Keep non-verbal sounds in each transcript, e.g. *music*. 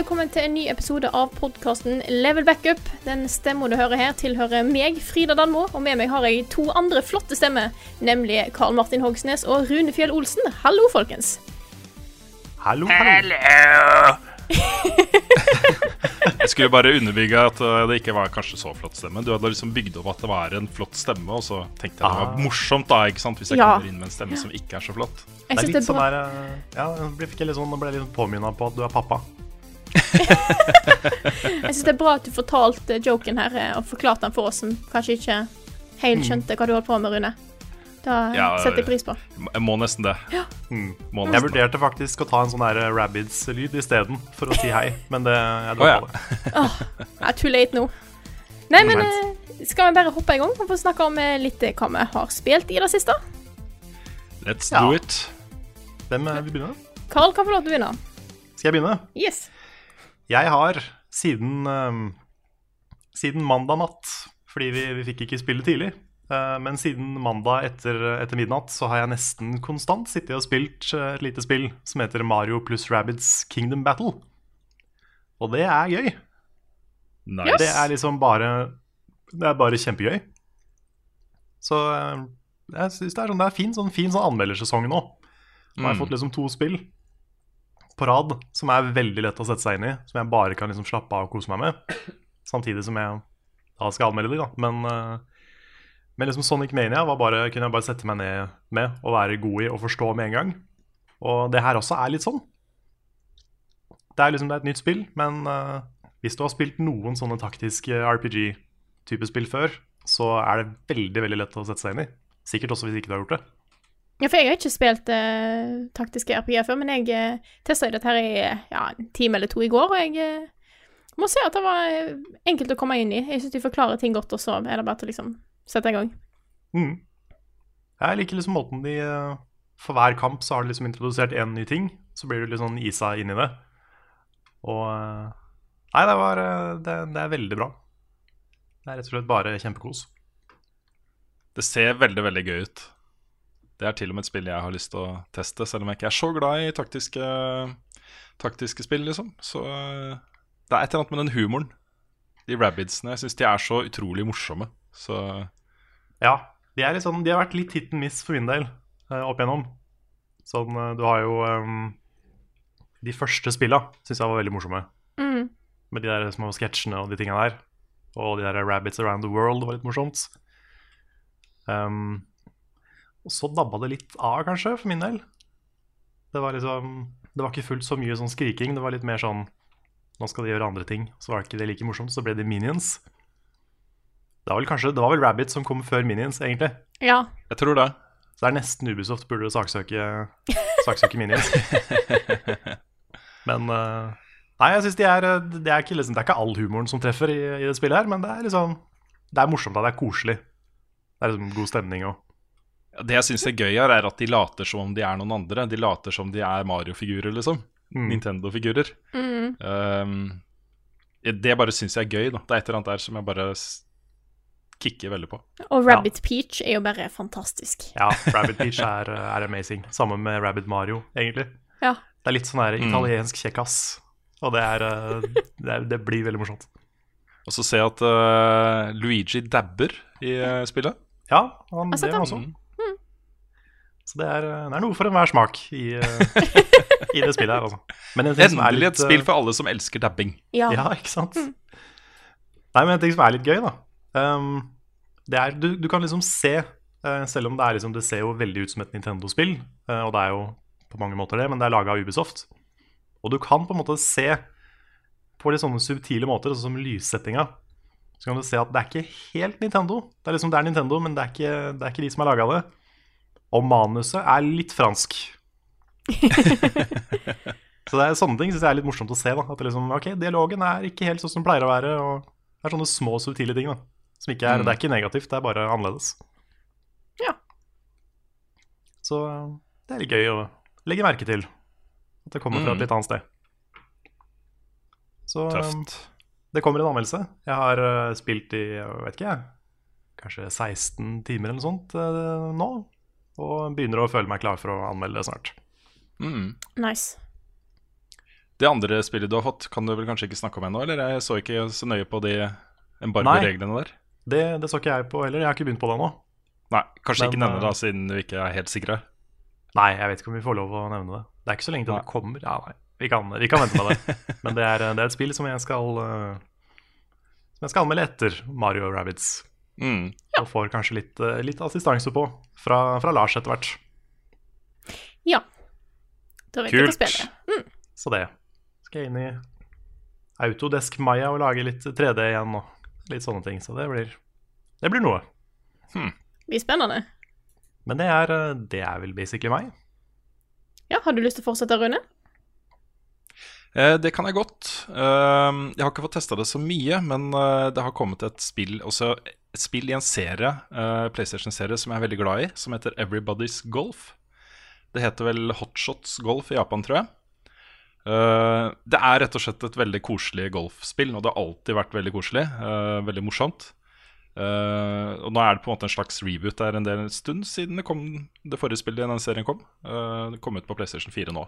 Velkommen til en ny episode av podkasten Level Backup. Den stemmen du hører her, tilhører meg, Frida Danmo, og med meg har jeg to andre flotte stemmer, nemlig Karl Martin Hogsnes og Rune Fjell Olsen. Hallo, folkens. Hallo, hallo. *laughs* Jeg skulle bare underbygge at uh, det ikke var kanskje så flott stemme. Du hadde liksom bygd opp at det var en flott stemme, og så tenkte jeg det var morsomt da, ikke sant, hvis jeg Ja. kommer inn med en stemme som ikke er så flott. Jeg Det er litt det er sånn der eh, Ja, jeg ble- jeg litt sånn, ble litt påminna på at du er pappa. *laughs* Jeg synes det er bra at du fortalte joken her eh, og forklarte den for oss som kanskje ikke helt skjønte hva du holdt på med, Rune. Da Ja, setter jeg pris på. Jeg må nesten det. Mm. Må nesten jeg vurderte faktisk å ta en sånn her Rabbids-lyd isteden for å si hei, *laughs* men det, jeg Å, ja. på det. *laughs* Ja, too late nå. Nei, men eh, skal vi bare hoppe i gang og få snakke om eh, litt eh, hva vi har spilt i det siste? Let's Ja. do it. Hvem eh, vil begynne? Carl kan få lov til å begynne. Skal jeg begynne? Yes. Jeg har siden eh, Siden mandag natt, fordi vi, vi fikk ikke spille tidlig, eh, men siden mandag etter, etter midnatt så har jeg nesten konstant sittet og spilt eh, et lite spill som heter Mario pluss Rabbids Kingdom Battle. Og det er gøy. Nice. Det er liksom bare Det er bare kjempegøy. Så eh, jeg syns det er sånn Det er fin sånn, fin sånn anmeldersesong nå. Nå har jeg Mm. fått liksom to spill på rad som er veldig lett å sette seg inn i. Som jeg bare kan liksom slappe av og kose meg med. Samtidig som jeg da skal anmelde de, da. Men, eh, men liksom Sonic Mania bare, kunne jeg bare sette meg ned med og være god i og forstå med en gang. Og det her også er litt sånn. Det er liksom det er et nytt spill, men uh, hvis du har spilt noen sånne taktiske RPG-type spill før, så er det veldig veldig lett å sette seg inn i. Sikkert også hvis ikke du har gjort det. Ja, for jeg har ikke spilt uh, taktiske RPG før, men jeg uh, testa dette her i ja, en time eller to i går, og jeg uh, må si at det var eh, enkelt å komme inn i. Jeg syns de forklarer ting godt, og så er det bare til å liksom sette i gang. Mm. Jeg liker liksom måten de uh, For hver kamp så har de liksom introdusert én ny ting. Så blir du litt sånn isa inn i det. Og uh, Nei, det var eh, det, det er veldig bra. Det er rett og slett bare kjempekos. Det ser veldig, veldig gøy ut. Det er til og med et spill jeg har lyst til å teste, selv om jeg ikke er så glad i taktiske, taktiske spill, liksom. Så eh, det er et eller annet med den humoren. De rabbidsene. Jeg syns de er så utrolig morsomme. Så Ja, de, er sånn, de har vært litt hit and miss for min del eh, opp igjennom. Sånn, eh, du har jo um, De første spilla syns jeg var veldig morsomme. Mm. Med de der små sketsjene og de tinga der. Og de der Rabbits Around the World var litt morsomt. Um, og så dabba det litt av, kanskje, for min del. Det var liksom Det var ikke fullt så mye sånn skriking. Det var litt mer sånn Nå skal de gjøre andre ting. Så var det ikke det like morsomt. Så ble det Minions. Det var vel kanskje Det var vel Rabbit som kom før Minions, egentlig. Ja. jeg tror det. Så det er nesten Ubisoft burde saksøke, saksøke Minions. *laughs* Men uh, Nei, jeg synes de er, eh, det, er ikke, liksom, det er ikke all humoren som treffer i, i det spillet her, men det er liksom Det er morsomt, da. Det er koselig. Det er liksom god stemning og Det jeg syns er gøy her, er at de later som om de er noen andre. De later som de er Mario-figurer, liksom. Mm. Nintendo-figurer. Mm. Um, det bare syns jeg er gøy. da Det er et eller annet der som jeg bare kicker veldig på. Og Rabbit Peach er jo bare fantastisk. Ja, Rabbit Peach er, er amazing. Sammen med Rabbit Mario, egentlig. Ja. Det er litt sånn der Mm. italiensk kjekkas. Og det, er, eh, det, er, det blir veldig morsomt. Og så ser jeg at uh, Luigi dabber i uh, spillet. Ja, han, gjør det også. Mm. Så det er, det er noe for enhver smak i, *laughs* eh, i det spillet her, altså. Men en ting som er Endelig litt, et spill eh, for alle som elsker dabbing. Ja. Ja, ikke sant? Nei, men en ting som er litt gøy, da. Um, det er, du, du kan liksom se, uh, selv om det er liksom Det ser jo veldig ut som et Nintendo-spill, uh, og det er jo på mange måter det, men det er laga av Ubisoft. Og du kan på en måte se på litt sånne subtile måter, sånn som lyssettinga. Så kan du se at det er ikke helt Nintendo. Det er liksom det er Nintendo, men det er ikke, det er ikke de som har laga det. Og manuset er litt fransk. *laughs* så det er sånne ting synes jeg er litt morsomt å se. da At liksom, ok, Dialogen er ikke helt sånn som den pleier å være. Og Det er sånne små, subtile ting. da Som ikke er, Mm. Det er ikke negativt, det er bare annerledes. Ja. Så det er litt gøy å legge merke til. At det kommer fra Mm. et litt annet sted. Så Tøft. det kommer en anmeldelse. Jeg har eh, spilt i jeg vet ikke jeg, kanskje 16 timer eller noe sånt eh, nå. Og begynner å føle meg klar for å anmelde det snart. Mm. Nice. Det andre spillet du har fått, kan du vel kanskje ikke snakke om ennå? Eller jeg så ikke så nøye på de embargo-reglene der. Det, det så ikke jeg på heller. Jeg har ikke begynt på det ennå. Nei, kanskje Men, ikke nevne det, eh, da, siden du ikke er helt sikre. Nei, jeg vet ikke om vi får lov å nevne det. Det er ikke så lenge til Nei. det kommer. Ja, nei. Vi kan, vi kan vente med det. *laughs* Men det er, det er et spill som jeg skal eh, Som jeg skal anmelde etter Mario Rabbits. Mm. Og får kanskje litt, eh, litt assistanse på fra, fra Lars etter hvert. Ja. Da vet jeg mm. Kult. Så det. Skal jeg inn i Autodesk Maya og lage litt 3D igjen og litt sånne ting. Så det blir, det blir noe. Blir spennende. Men det er, eh, det er vel basically meg. Ja, Har du lyst til å fortsette, Rune? Eh, det kan jeg godt. Eh, jeg har ikke fått testa det så mye, men det har kommet et spill også spill i en serie, uh, PlayStation-serie som jeg er veldig glad i, som heter Everybody's Golf. Det heter vel Hotshots Golf i Japan, tror jeg. Uh, det er rett og slett et veldig koselig golfspill, og det har alltid vært veldig koselig. Uh, veldig morsomt. Uh, og nå er det på en måte en slags reboot. Det er en del stund siden det kom det forrige spillet i den serien kom. Uh, det kom ut på PlayStation 4 nå.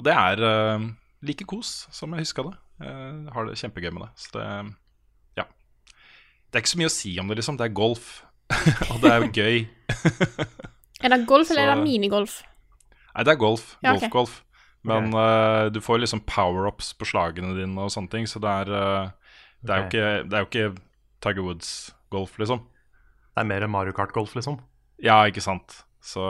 Og det er like kos som jeg huska det. Jeg har det kjempegøy med det. Så det. Det er ikke så mye å si om det, liksom. Det er golf. *laughs* og det er gøy. Er det golf, eller er Så- det minigolf? Nei, det er golf. Ja, ok. Golf-golf. Men uh, du får liksom power-ups på slagene dine og sånne ting, så det er eh, det, er jo ikke, det er jo ikke Tiger Woods-golf, liksom. Det er mer Mario Kart-golf, liksom. Ja, ikke sant. Så,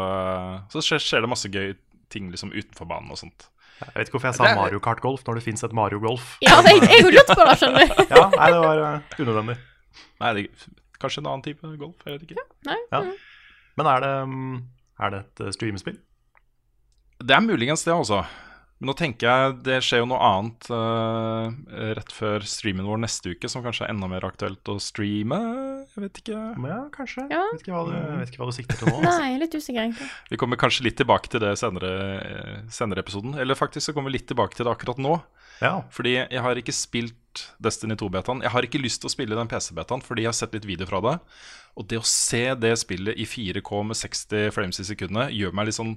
så skjer, skjer det masse gøy ting liksom utenfor banen og sånt. Jeg vet ikke hvorfor jeg sa er- Mario Kart-golf når det fins et Mario Golf. Ja, jeg, jeg har lurt på det, skjønner du. *laughs* Ja, nei, det var eh, unødvendig. Nei, det, kanskje en annen type golf, jeg vet ikke. Nei? Ja. Men er det, mm, er det et eh, streamespill? Det er muligens det, altså. Men nå tenker jeg det skjer jo noe annet uh, rett før streamen vår neste uke, som kanskje er enda mer aktuelt å streame. Jeg vet ikke. Ja, kanskje. Ja. Vet, ikke hva du, vet ikke hva du sikter til nå. *laughs* Altså. Nei, litt usikker, egentlig. Vi kommer kanskje litt tilbake til det senere, eh, senere episoden. Eller faktisk så kommer vi litt tilbake til det akkurat nå. Ja. Fordi jeg har ikke spilt Destiny 2-betaen. Jeg har ikke lyst til å spille den PC-betaen fordi jeg har sett litt video fra det. Og det å se det spillet i 4K med 60 frames i sekundet gjør meg litt sånn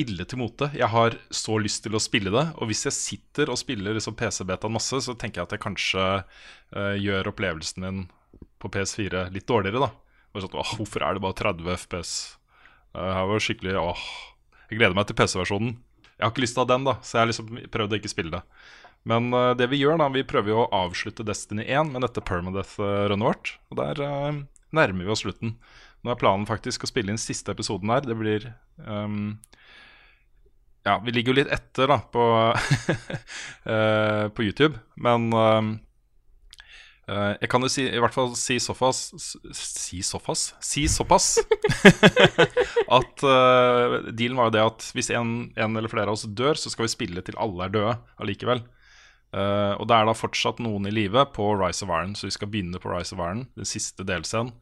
ille til mote. Jeg har så lyst til å spille det, og hvis jeg sitter og spiller liksom PC-betaen masse, så tenker jeg at jeg kanskje uh, gjør opplevelsen min på PS4 litt dårligere, da. Og sånn, åh, hvorfor er det bare 30 FPS? Uh, her var skikkelig åh, Jeg gleder meg til PC-versjonen. Jeg har ikke lyst til å ha den, da, så jeg har liksom prøvd å ikke spille det. Men uh, det vi gjør, da, vi prøver jo å avslutte Destiny 1 med dette permadeath-runnet vårt. Og der eh, nærmer vi oss slutten. Nå er planen faktisk å spille inn siste episoden her. Det blir ehm, Ja, vi ligger jo litt etter da på, *laughs* eh, på YouTube, men ehm, eh, jeg kan jo si, i hvert fall si såpass Si såpass? Si såpass! *laughs* at uh, dealen var jo det at hvis en, en eller flere av oss dør, så skal vi spille til alle er døde allikevel. Uh, og det er da fortsatt noen i live på Rise of Iron, så vi skal begynne på Rise of Iron, den siste delscenen,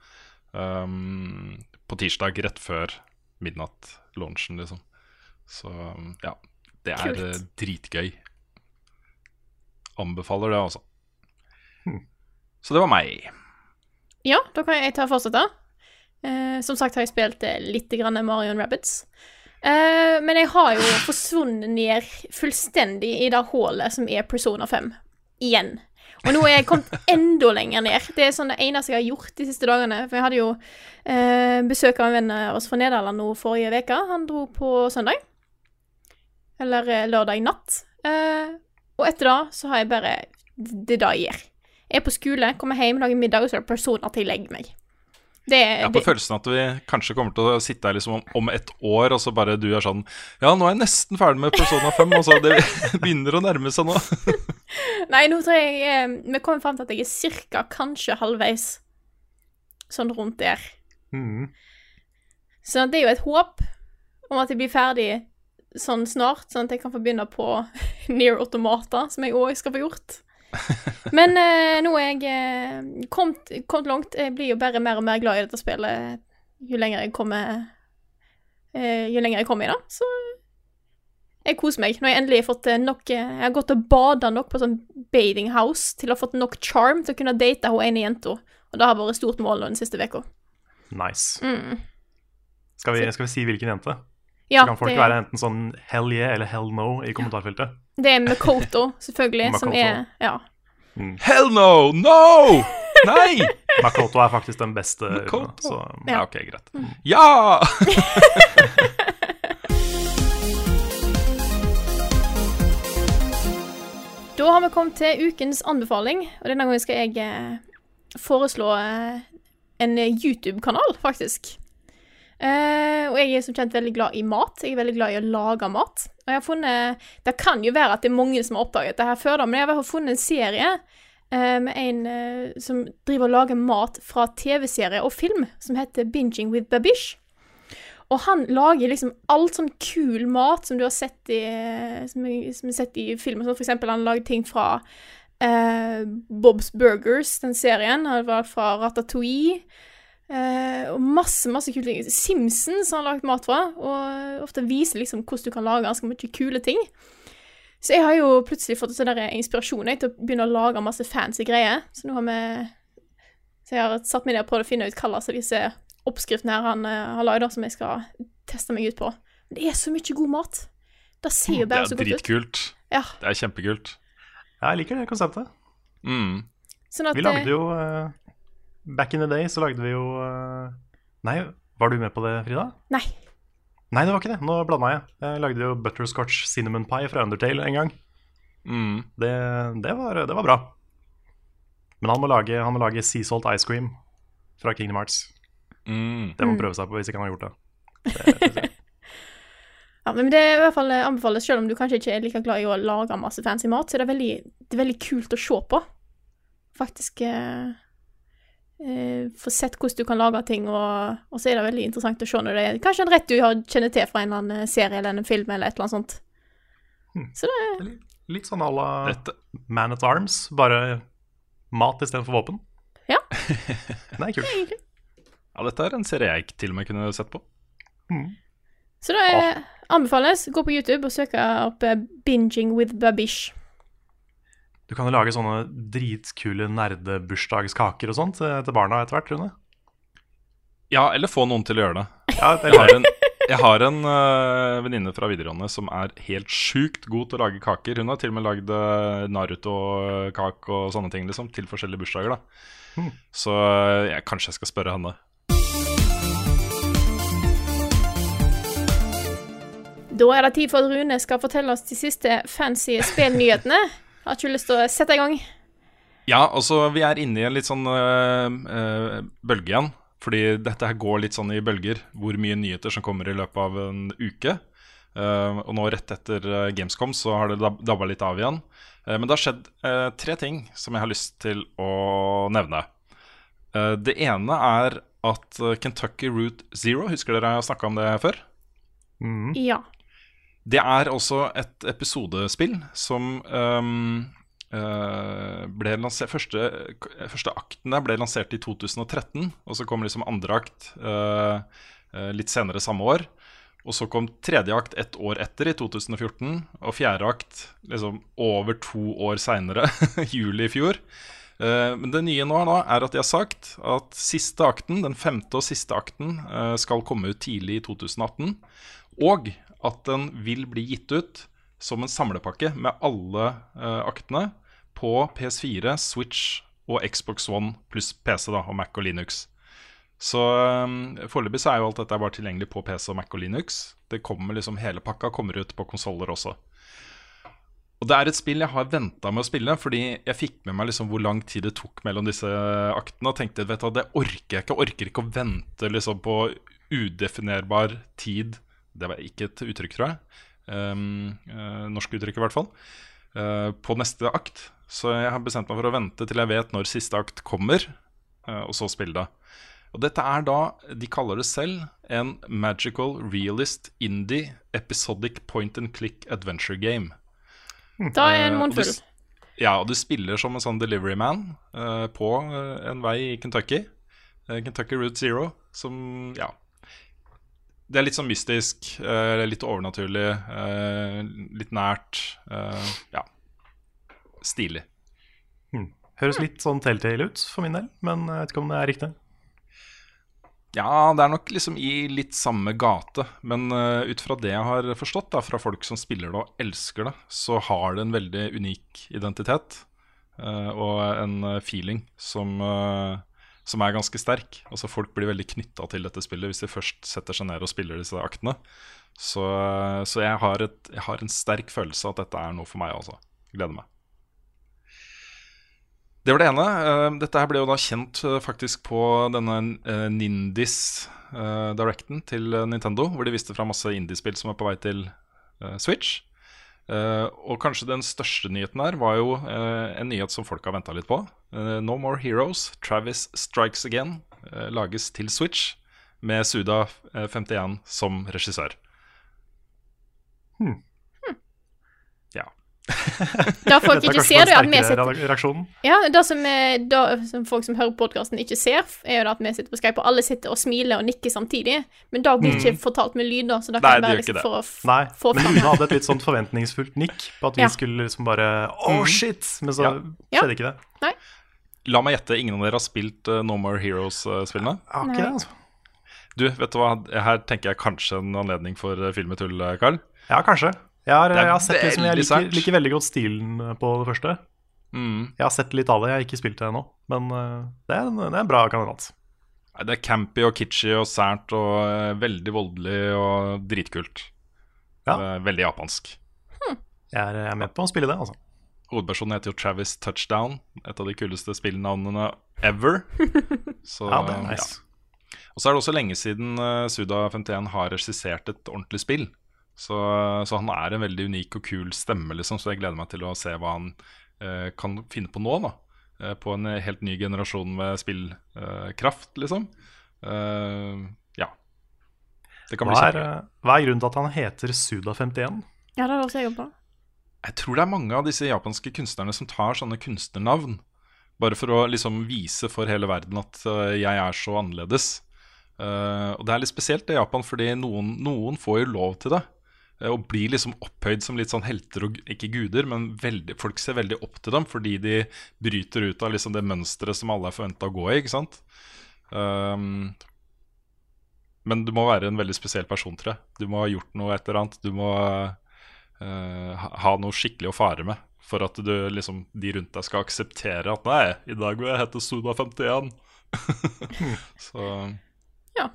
um, på tirsdag rett før midnatt-launchen, liksom. Så um, ja, det er Kult. eh, dritgøy. Anbefaler det, altså. Så det var meg. Ja, da kan jeg ta fortsette. Eh, som sagt har jeg spilt eh, litt grann Mario Rabbits. Eh, men jeg har jo *laughs* forsvunnet ned fullstendig i det hullet som er Persona 5. Igjen. Og nå er jeg kommet *laughs* enda lenger ned. Det er sånn det eneste jeg har gjort de siste dagene. For jeg hadde jo eh, besøk av en venn av oss fra Nederland nå forrige uke. Han dro på søndag. Eller eh, lørdag natt. Eh, og etter det så har jeg bare Det er det jeg gjør. Jeg er på skole, kommer hjem, lager middag, og så er det personer til jeg legger meg. Det, Jeg har på det, følelsen at vi kanskje kommer til å sitte her liksom om, om et år, og så bare du er sånn Ja, nå er jeg nesten ferdig med Persona 5, og så det *laughs* begynner å nærme seg nå. *laughs* nei, nå tror jeg eh, Vi kommer fram til at jeg er cirka kanskje halvveis. Sånn rundt der. Mm. Så det er jo et håp om at jeg blir ferdig sånn snart, sånn at jeg kan få begynne på *laughs* Near Automata, som jeg òg skal få gjort. *laughs* Men eh, nå er jeg eh, kommet, kommet langt. Jeg blir jo bare mer og mer glad i dette spillet jo lenger jeg kommer eh, Jo lenger jeg kommer i det. Så jeg koser meg. Nå har jeg endelig fått eh, nok eh, Jeg har gått og bada nok på sånn bathing house til å ha fått nok charm til å kunne date hun ene jenta. Og det har vært stort mål nå den siste uka. Nice. Mm. Skal, vi, skal vi si hvilken jente? Ja, Så kan folk det- være enten sånn hell yeah eller hell no i kommentarfeltet. Det er Makoto, selvfølgelig, *laughs* som er Ja. Hell no! No! *laughs* Nei! Makoto er faktisk den beste. Makoto. Så Ja, ok, greit. Ja! *laughs* Da har vi kommet til ukens anbefaling, og denne gangen skal jeg eh, foreslå eh, en YouTube-kanal, faktisk. Eh, og jeg er som kjent veldig glad i mat. Jeg er veldig glad i å lage mat. Og jeg har funnet Det kan jo være at det er mange som har oppdaget det her før, da, men jeg har funnet en serie uh, med en uh, som driver og lager mat fra TV-serie og film, som heter Binging with Babish. Og han lager liksom alt sånn kul mat som du har sett i, som, jeg- som sett i film. Sånn for eksempel han lager ting fra Bob's Burgers, den serien. Han lagd fra Ratatouille. Eh, og masse, masse kule ting. Simpsons har han lagd mat fra, og ofte viser liksom hvordan du kan lage ganske mye kule ting. Så jeg har jo plutselig fått en sånn der inspirasjon jeg, til å begynne å lage masse fancy greier. Så nå har vi Så jeg har satt meg ned og prøvd å finne ut hva av disse oppskriftene her han eh, har lagd, som jeg skal teste meg ut på. Men det er så mye god mat. Det ser jo bare er så godt ut. dritkult. Ja, Det er kjempekult. Ja, jeg liker det konseptet. Mm. sånn at Vi lagde jo eh, Back in the day så lagde vi jo eh, Nei, var du med på det, Frida? Nei. Nei, det var ikke det. Nå blanda jeg. Jeg lagde jo butterscotch cinnamon pie fra Undertale en gang. Mm. Det, det, var, det var bra. Men han må lage, han må lage sea salt ice cream fra Kingdom Hearts. Mm. Det må han prøve seg på hvis ikke han har gjort det. *laughs* det. Ja, men det er i hvert fall eh, anbefales, selv om du kanskje ikke er like glad i å lage masse fancy mat, så er det veldig, det er veldig kult å se på. Faktisk eh, eh, Få sett hvordan du kan lage ting, og, og så er det veldig interessant å se når det er kanskje en rett du har, kjenner til fra en eller annen serie eller en film eller et eller annet sånt. Så det er Litt sånn à la Man at Arms, bare mat istedenfor våpen. Ja. *laughs* Det er kult. egentlig ja, dette er en serie jeg ikke til og med kunne sett på. Så det er, anbefales. Gå på YouTube og søke opp eh, 'Binging with Babish'. Du kan jo lage sånne dritkule nerdebursdagskaker og sånt til, til barna etter hvert, Rune. Ja, eller få noen til å gjøre det. Ja, Jeg har en, jeg har en øh, venninne fra videregående som er helt sjukt god til å lage kaker. Hun har til og med lagd øh, Naruto-kake og sånne ting liksom, til forskjellige bursdager. da Så øh, jeg, kanskje jeg skal spørre henne. Da er det tid for at Rune skal fortelle oss de siste fancy spillnyhetene. *laughs* Har ikke lyst til å sette i gang. Ja, altså vi er inne i en litt sånn øh, øh, bølge igjen. Fordi dette her går litt sånn i bølger. Hvor mye nyheter som kommer i løpet av en uke. Uh, og nå rett etter Gamescom så har det dab dabba litt av igjen. Uh, men det har skjedd uh, tre ting som jeg har lyst til å nevne. Eh, det ene er at Kentucky Route Zero, husker dere jeg har snakka om det før? Ja. Det er også et episodespill som um, uh, ble lansert første, første akten ble lansert i 2013, og så kom liksom andre akt uh, litt senere samme år. Og så kom tredje akt ett år etter, i 2014, og fjerde akt liksom over to år seinere, *laughs* juli i fjor. Men det nye nå, er at de har sagt at siste akten, den femte og siste akten skal komme ut tidlig i 2018. Og at den vil bli gitt ut som en samlepakke med alle uh, aktene på PS4, Switch og Xbox One pluss PC da, og Mac og Linux. Så um, foreløpig så er jo alt dette bare tilgjengelig på PC og Mac og Linux. Det kommer liksom Hele pakka kommer ut på konsoller også. Og det er et spill jeg har venta med å spille, fordi jeg fikk med meg liksom hvor lang tid det tok mellom disse aktene, og tenkte vet du, det orker jeg ikke. Jeg orker ikke å vente liksom på udefinerbar tid. Det var ikke et uttrykk, tror jeg. Um, uh, norsk uttrykk, i hvert fall. Uh, på neste akt. Så jeg har bestemt meg for å vente til jeg vet når siste akt kommer, uh, og så spille det. Og dette er da, de kaller det selv, en magical realist indie episodic point and click adventure game. Da er en munnfull. Ja, og du spiller som en sånn delivery man eh, på en vei i Kentucky. Kentucky Route Zero, som ja Det er litt sånn mystisk, eh, litt overnaturlig, eh, litt nært. eh, ja. Stilig. Høres litt sånn Telltale ut for min del, men jeg vet ikke om det er riktig. Ja, det er nok liksom i litt samme gate. Men uh, ut fra det jeg har forstått da, fra folk som spiller det og elsker det, så har det en veldig unik identitet. uh, og en feeling som, eh, som er ganske sterk. Altså Folk blir veldig knytta til dette spillet hvis de først setter seg ned og spiller disse aktene. Så, så jeg, har et, jeg har en sterk følelse av at dette er noe for meg, altså. Gleder meg. Det var det ene. Eh, Dette her ble jo da kjent eh, faktisk på denne eh, Directen til Nintendo, hvor de viste fra masse indiespill som er på vei til Switch. Eh, og kanskje den største nyheten her var jo uh, en nyhet som folk har venta litt på. Uh, no More Heroes, Travis Strikes Again, lages til Switch med Suda eh, 51 som regissør. Ja. Det folk ikke ser, det er at vi sitter. Ja, det som, er, da, som folk som hører podkasten ikke ser, er jo det at vi sitter på Skype, og alle sitter og smiler og nikker samtidig. Men det blir ikke fortalt med lyd, da, så det kan det være liksom det. for å f Nei, få men Lune hadde et litt sånn forventningsfullt nikk på at vi Ja. skulle liksom bare Oh shit! Men så Ja. Ja. skjedde ikke det. La meg gjette, ingen av dere har spilt uh, No More Heroes-spillene? Uh, Nei. det, altså. Du, vet du hva, her tenker jeg kanskje en anledning for eh, filmetull, eh, Carl. Ja, kanskje. Jeg har, Det jeg har sett liksom, jeg liker, liker veldig godt stilen på det første. Mm. Jeg har sett litt av det, jeg har ikke spilt det ennå. Men eh, det, er en, det er en bra kandidat. Det er campy og kitschy og sært og eh, veldig voldelig og dritkult. Ja. Det er veldig japansk. Jeg er, jeg er med på å spille det, altså. Hovedpersonen heter jo Travis Touchdown, et av de kuleste spillnavnene ever. *laughs* Så, Ja, det er nice. ja. Og så er det også lenge siden eh, Suda51 har regissert et ordentlig spill. Så, så han er en veldig unik og kul stemme, liksom, så jeg gleder meg til å se hva han eh, kan finne på nå. da Eh, På en helt ny generasjon med spillkraft, liksom. Eh, ja. Det kan bli er, kjempegøy. eh, hva er grunnen til at han heter Suda51? Ja, det har også jeg på. Jeg tror det er mange av disse japanske kunstnerne som tar sånne kunstnernavn. Bare for å liksom vise for hele verden at øh, jeg er så annerledes. Uh, og det er litt spesielt i Japan, fordi noen, noen får jo lov til det. Eh, og blir liksom opphøyd som litt sånn helter og ikke guder, men veldig, folk ser veldig opp til dem fordi de bryter ut av liksom det mønsteret som alle er forventa å gå i. ikke sant? Um, men du må være en veldig spesiell person, tror jeg. Du må ha gjort noe et eller annet. Du må uh, ha- noe skikkelig å fare med for at du, liksom, de rundt deg skal akseptere at nei, i dag vil jeg hete Suda51. *laughs* Så Ja.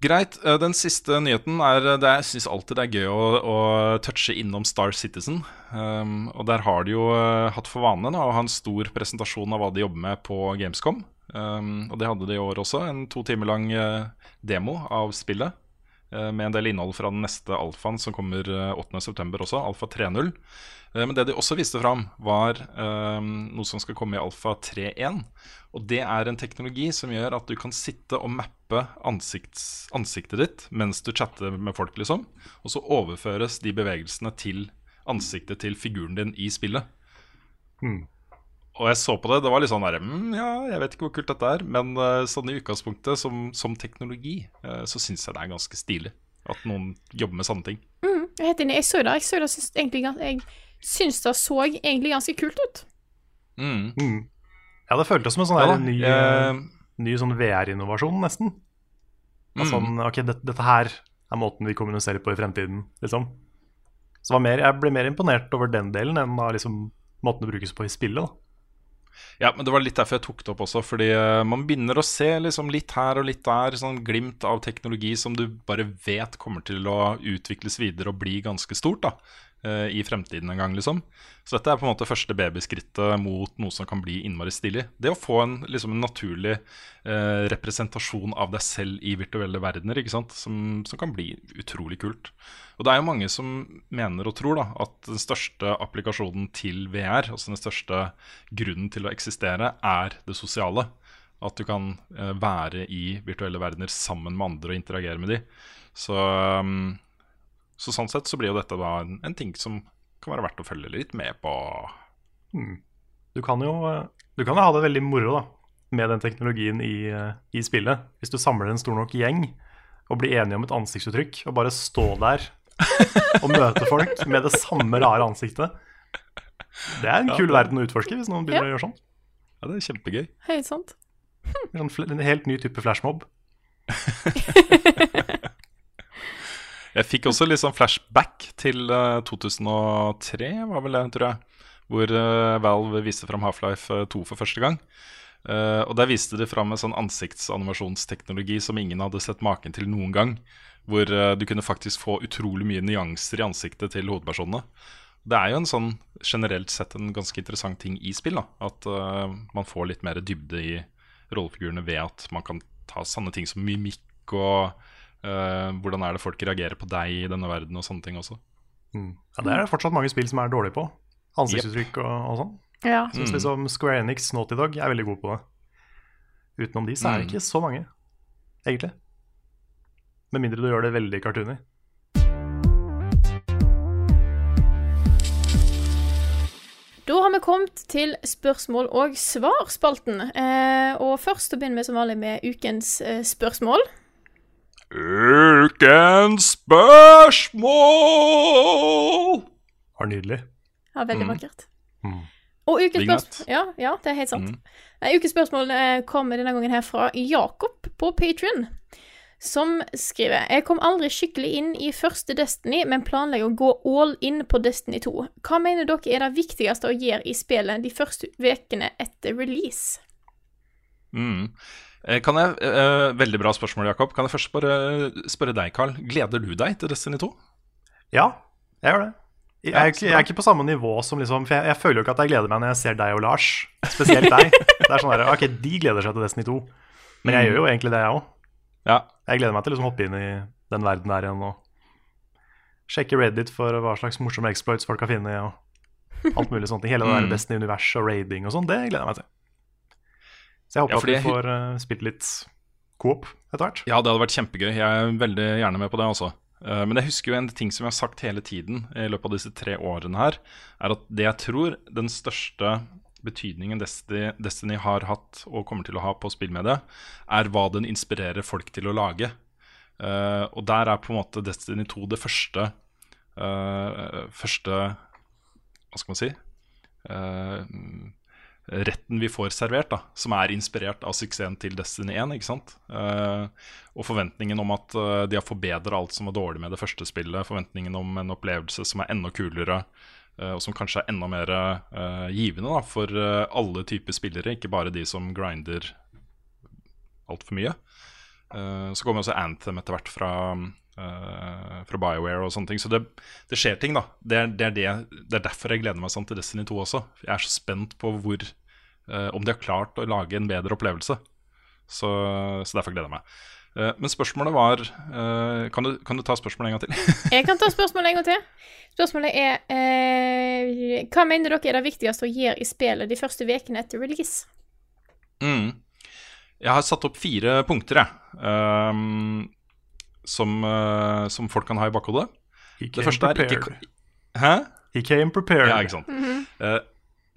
Greit. eh, Den siste nyheten er eh, det, Jeg syns alltid det er gøy å, å touche innom Star Citizen. Um, og der har de jo eh, hatt for vane da, å ha en stor presentasjon av hva de jobber med på Gamescom. Um, og det hadde de i år også. En to timer lang demo av spillet. Eh, med en del innhold fra den neste alfaen som kommer eh, 8.9. også, Alfa 3.0. Eh, Men det de også viste fram, var eh, noe som skal komme i Alfa 3.1. Og det er en teknologi som gjør at du kan sitte og mappe ansikts, ansiktet ditt mens du chatter med folk, liksom. Og så overføres de bevegelsene til ansiktet til figuren din i spillet. Og jeg så på det, det var litt sånn der mm, Ja, jeg vet ikke hvor kult dette er, men eh, sånn i utgangspunktet, som, som teknologi, eh, så syns jeg det er ganske stilig. At noen jobber med sånne ting. Mm, jeg er helt enig. Jeg så det. Jeg, så det syns egentlig, jeg syns det så egentlig ganske kult ut. Mm. Mm. Ja, det føltes som en sånn Ja der ny, uh, ny sånn VR-innovasjon, nesten. Mm. Sånn, ok, dette, dette her er måten vi kommuniserer på i fremtiden, liksom. Så var mer, jeg ble mer imponert over den delen enn av liksom, måten det brukes på i spillet. da. Ja, men det var litt derfor jeg tok det opp også. Fordi eh, man begynner å se liksom litt her og litt der sånn glimt av teknologi som du bare vet kommer til å utvikles videre og bli ganske stort. da eh, i fremtiden en gang, liksom. Så dette er på en måte første babyskrittet mot noe som kan bli innmari stilig. Det å få en, liksom en naturlig uh, representasjon av deg selv i virtuelle verdener, ikke sant? Som, som kan bli utrolig kult. Og det er jo mange som mener og tror da, at den største applikasjonen til VR, altså den største grunnen til å eksistere, er det sosiale. At du kan uh, være i virtuelle verdener sammen med andre og interagere med de. Så, um, så sånn sett så blir jo dette da en, en ting som kan være verdt å følge litt med på. Du kan jo du kan jo ha det veldig moro da, med den teknologien i, i spillet. Hvis du samler en stor nok gjeng og blir enige om et ansiktsuttrykk, og bare stå der og møte folk med det samme rare ansiktet. Det er en kul verden å utforske hvis noen begynner å gjøre sånn. Ja, det er kjempegøy. Helt sant. Sånn En helt ny type flashmob. *laughs* Jeg fikk også litt sånn flashback til eh, 2003, var vel det, tror jeg. Hvor eh, Valve viste fram Half-Life 2 for første gang. Eh, og der viste de fram en sånn ansiktsanimasjonsteknologi som ingen hadde sett maken til noen gang. Hvor eh, du kunne faktisk få utrolig mye nyanser i ansiktet til hovedpersonene. Det er jo en sånn generelt sett en ganske interessant ting i spill. da At uh, man får litt mer dybde i rollefigurene ved at man kan ta sanne ting som mimikk og eh, hvordan er det folk reagerer på deg i denne verden og sånne ting også. Ja, det er det fortsatt mange spill som er dårlige på. Ansiktsuttrykk og, og sånn. Ja. Synes liksom Square Enix, Naughty Dog er veldig gode på det. Utenom de så er det Mm. ikke så mange, egentlig. Med mindre du gjør det veldig cartoony. Da har vi kommet til spørsmål og svar-spalten. Eh, og først begynner vi som vanlig med ukens eh, spørsmål. Ukens spørsmål! Det Var nydelig. Ja, veldig Mm. vakkert. Mm. Og ukens spørsmål ja, ja, det er helt sant. Mm. Ukens spørsmål eh, kommer denne gangen her fra Jakob på Patrion, som skriver Jeg kom aldri skikkelig inn i første Destiny, men planlegger å gå all in på Destiny 2. Hva mener dere er det viktigste å gjøre i spillet de første ukene etter release? Mm. Eh, Kan jeg, uh, Veldig bra spørsmål, Jakob. Kan jeg først bare spørre deg, Carl. Gleder du deg til Destiny 2? Ja, jeg gjør det. Jeg ikke, jeg er ikke på samme nivå som liksom For jeg, jeg føler jo ikke at jeg gleder meg når jeg ser deg og Lars. Spesielt deg. *laughs* Det er sånn der, Ok, de gleder seg til Destiny 2. Men jeg Mm. gjør jo egentlig det, jeg òg. Ja. Jeg gleder meg til å liksom hoppe inn i den verden der igjen og sjekke Reddit for hva slags morsomme exploits folk har funnet. Og alt mulig sånt. Hele det der Mm. Destiny-universet og raiding og sånn, det gleder jeg meg til. Så jeg håper Ja, fordi at vi får uh, spilt litt coop etter hvert. Ja, det hadde vært kjempegøy. Jeg er veldig gjerne med på det også. Uh, Men jeg husker jo en ting som jeg har sagt hele tiden i løpet av disse tre årene her, er at det jeg tror den største betydningen Destiny, Destiny har hatt og kommer til å ha på spillmediet, er hva den inspirerer folk til å lage. Uh, og der er på en måte Destiny 2 det første uh, Første Hva skal man si? Eh, retten vi får servert, da, som er inspirert av suksessen til Destiny 1. ikke sant? Uh, og forventningen om at uh, de har forbedra alt som var dårlig med det første spillet. Forventningen om en opplevelse som er enda kulere, uh, og som kanskje er enda mer givende da, for alle typer spillere, ikke bare de som grinder altfor mye. Så kommer også Anthem etter hvert fra, fra BioWare og sånne ting. Så det, det skjer ting, da. Det er, det, er det, det er derfor jeg gleder meg sånn til Destiny 2 også. Jeg er så spent på hvor, eh, om de har klart å lage en bedre opplevelse. Så, så derfor gleder jeg meg. Eh, men spørsmålet var eh, kan, du, kan du ta spørsmålet en gang til? *laughs* Jeg kan ta spørsmålet en gang til. Spørsmålet er eh, Hva mener dere er det viktigste å gjøre i spillet de første ukene etter release? Mm. Jeg har satt opp fire punkter, jeg. ehm, som, eh, som folk kan ha i bakhodet. Det første er ikke. Hæ? He came prepared. Ja, ikke sant. Eh,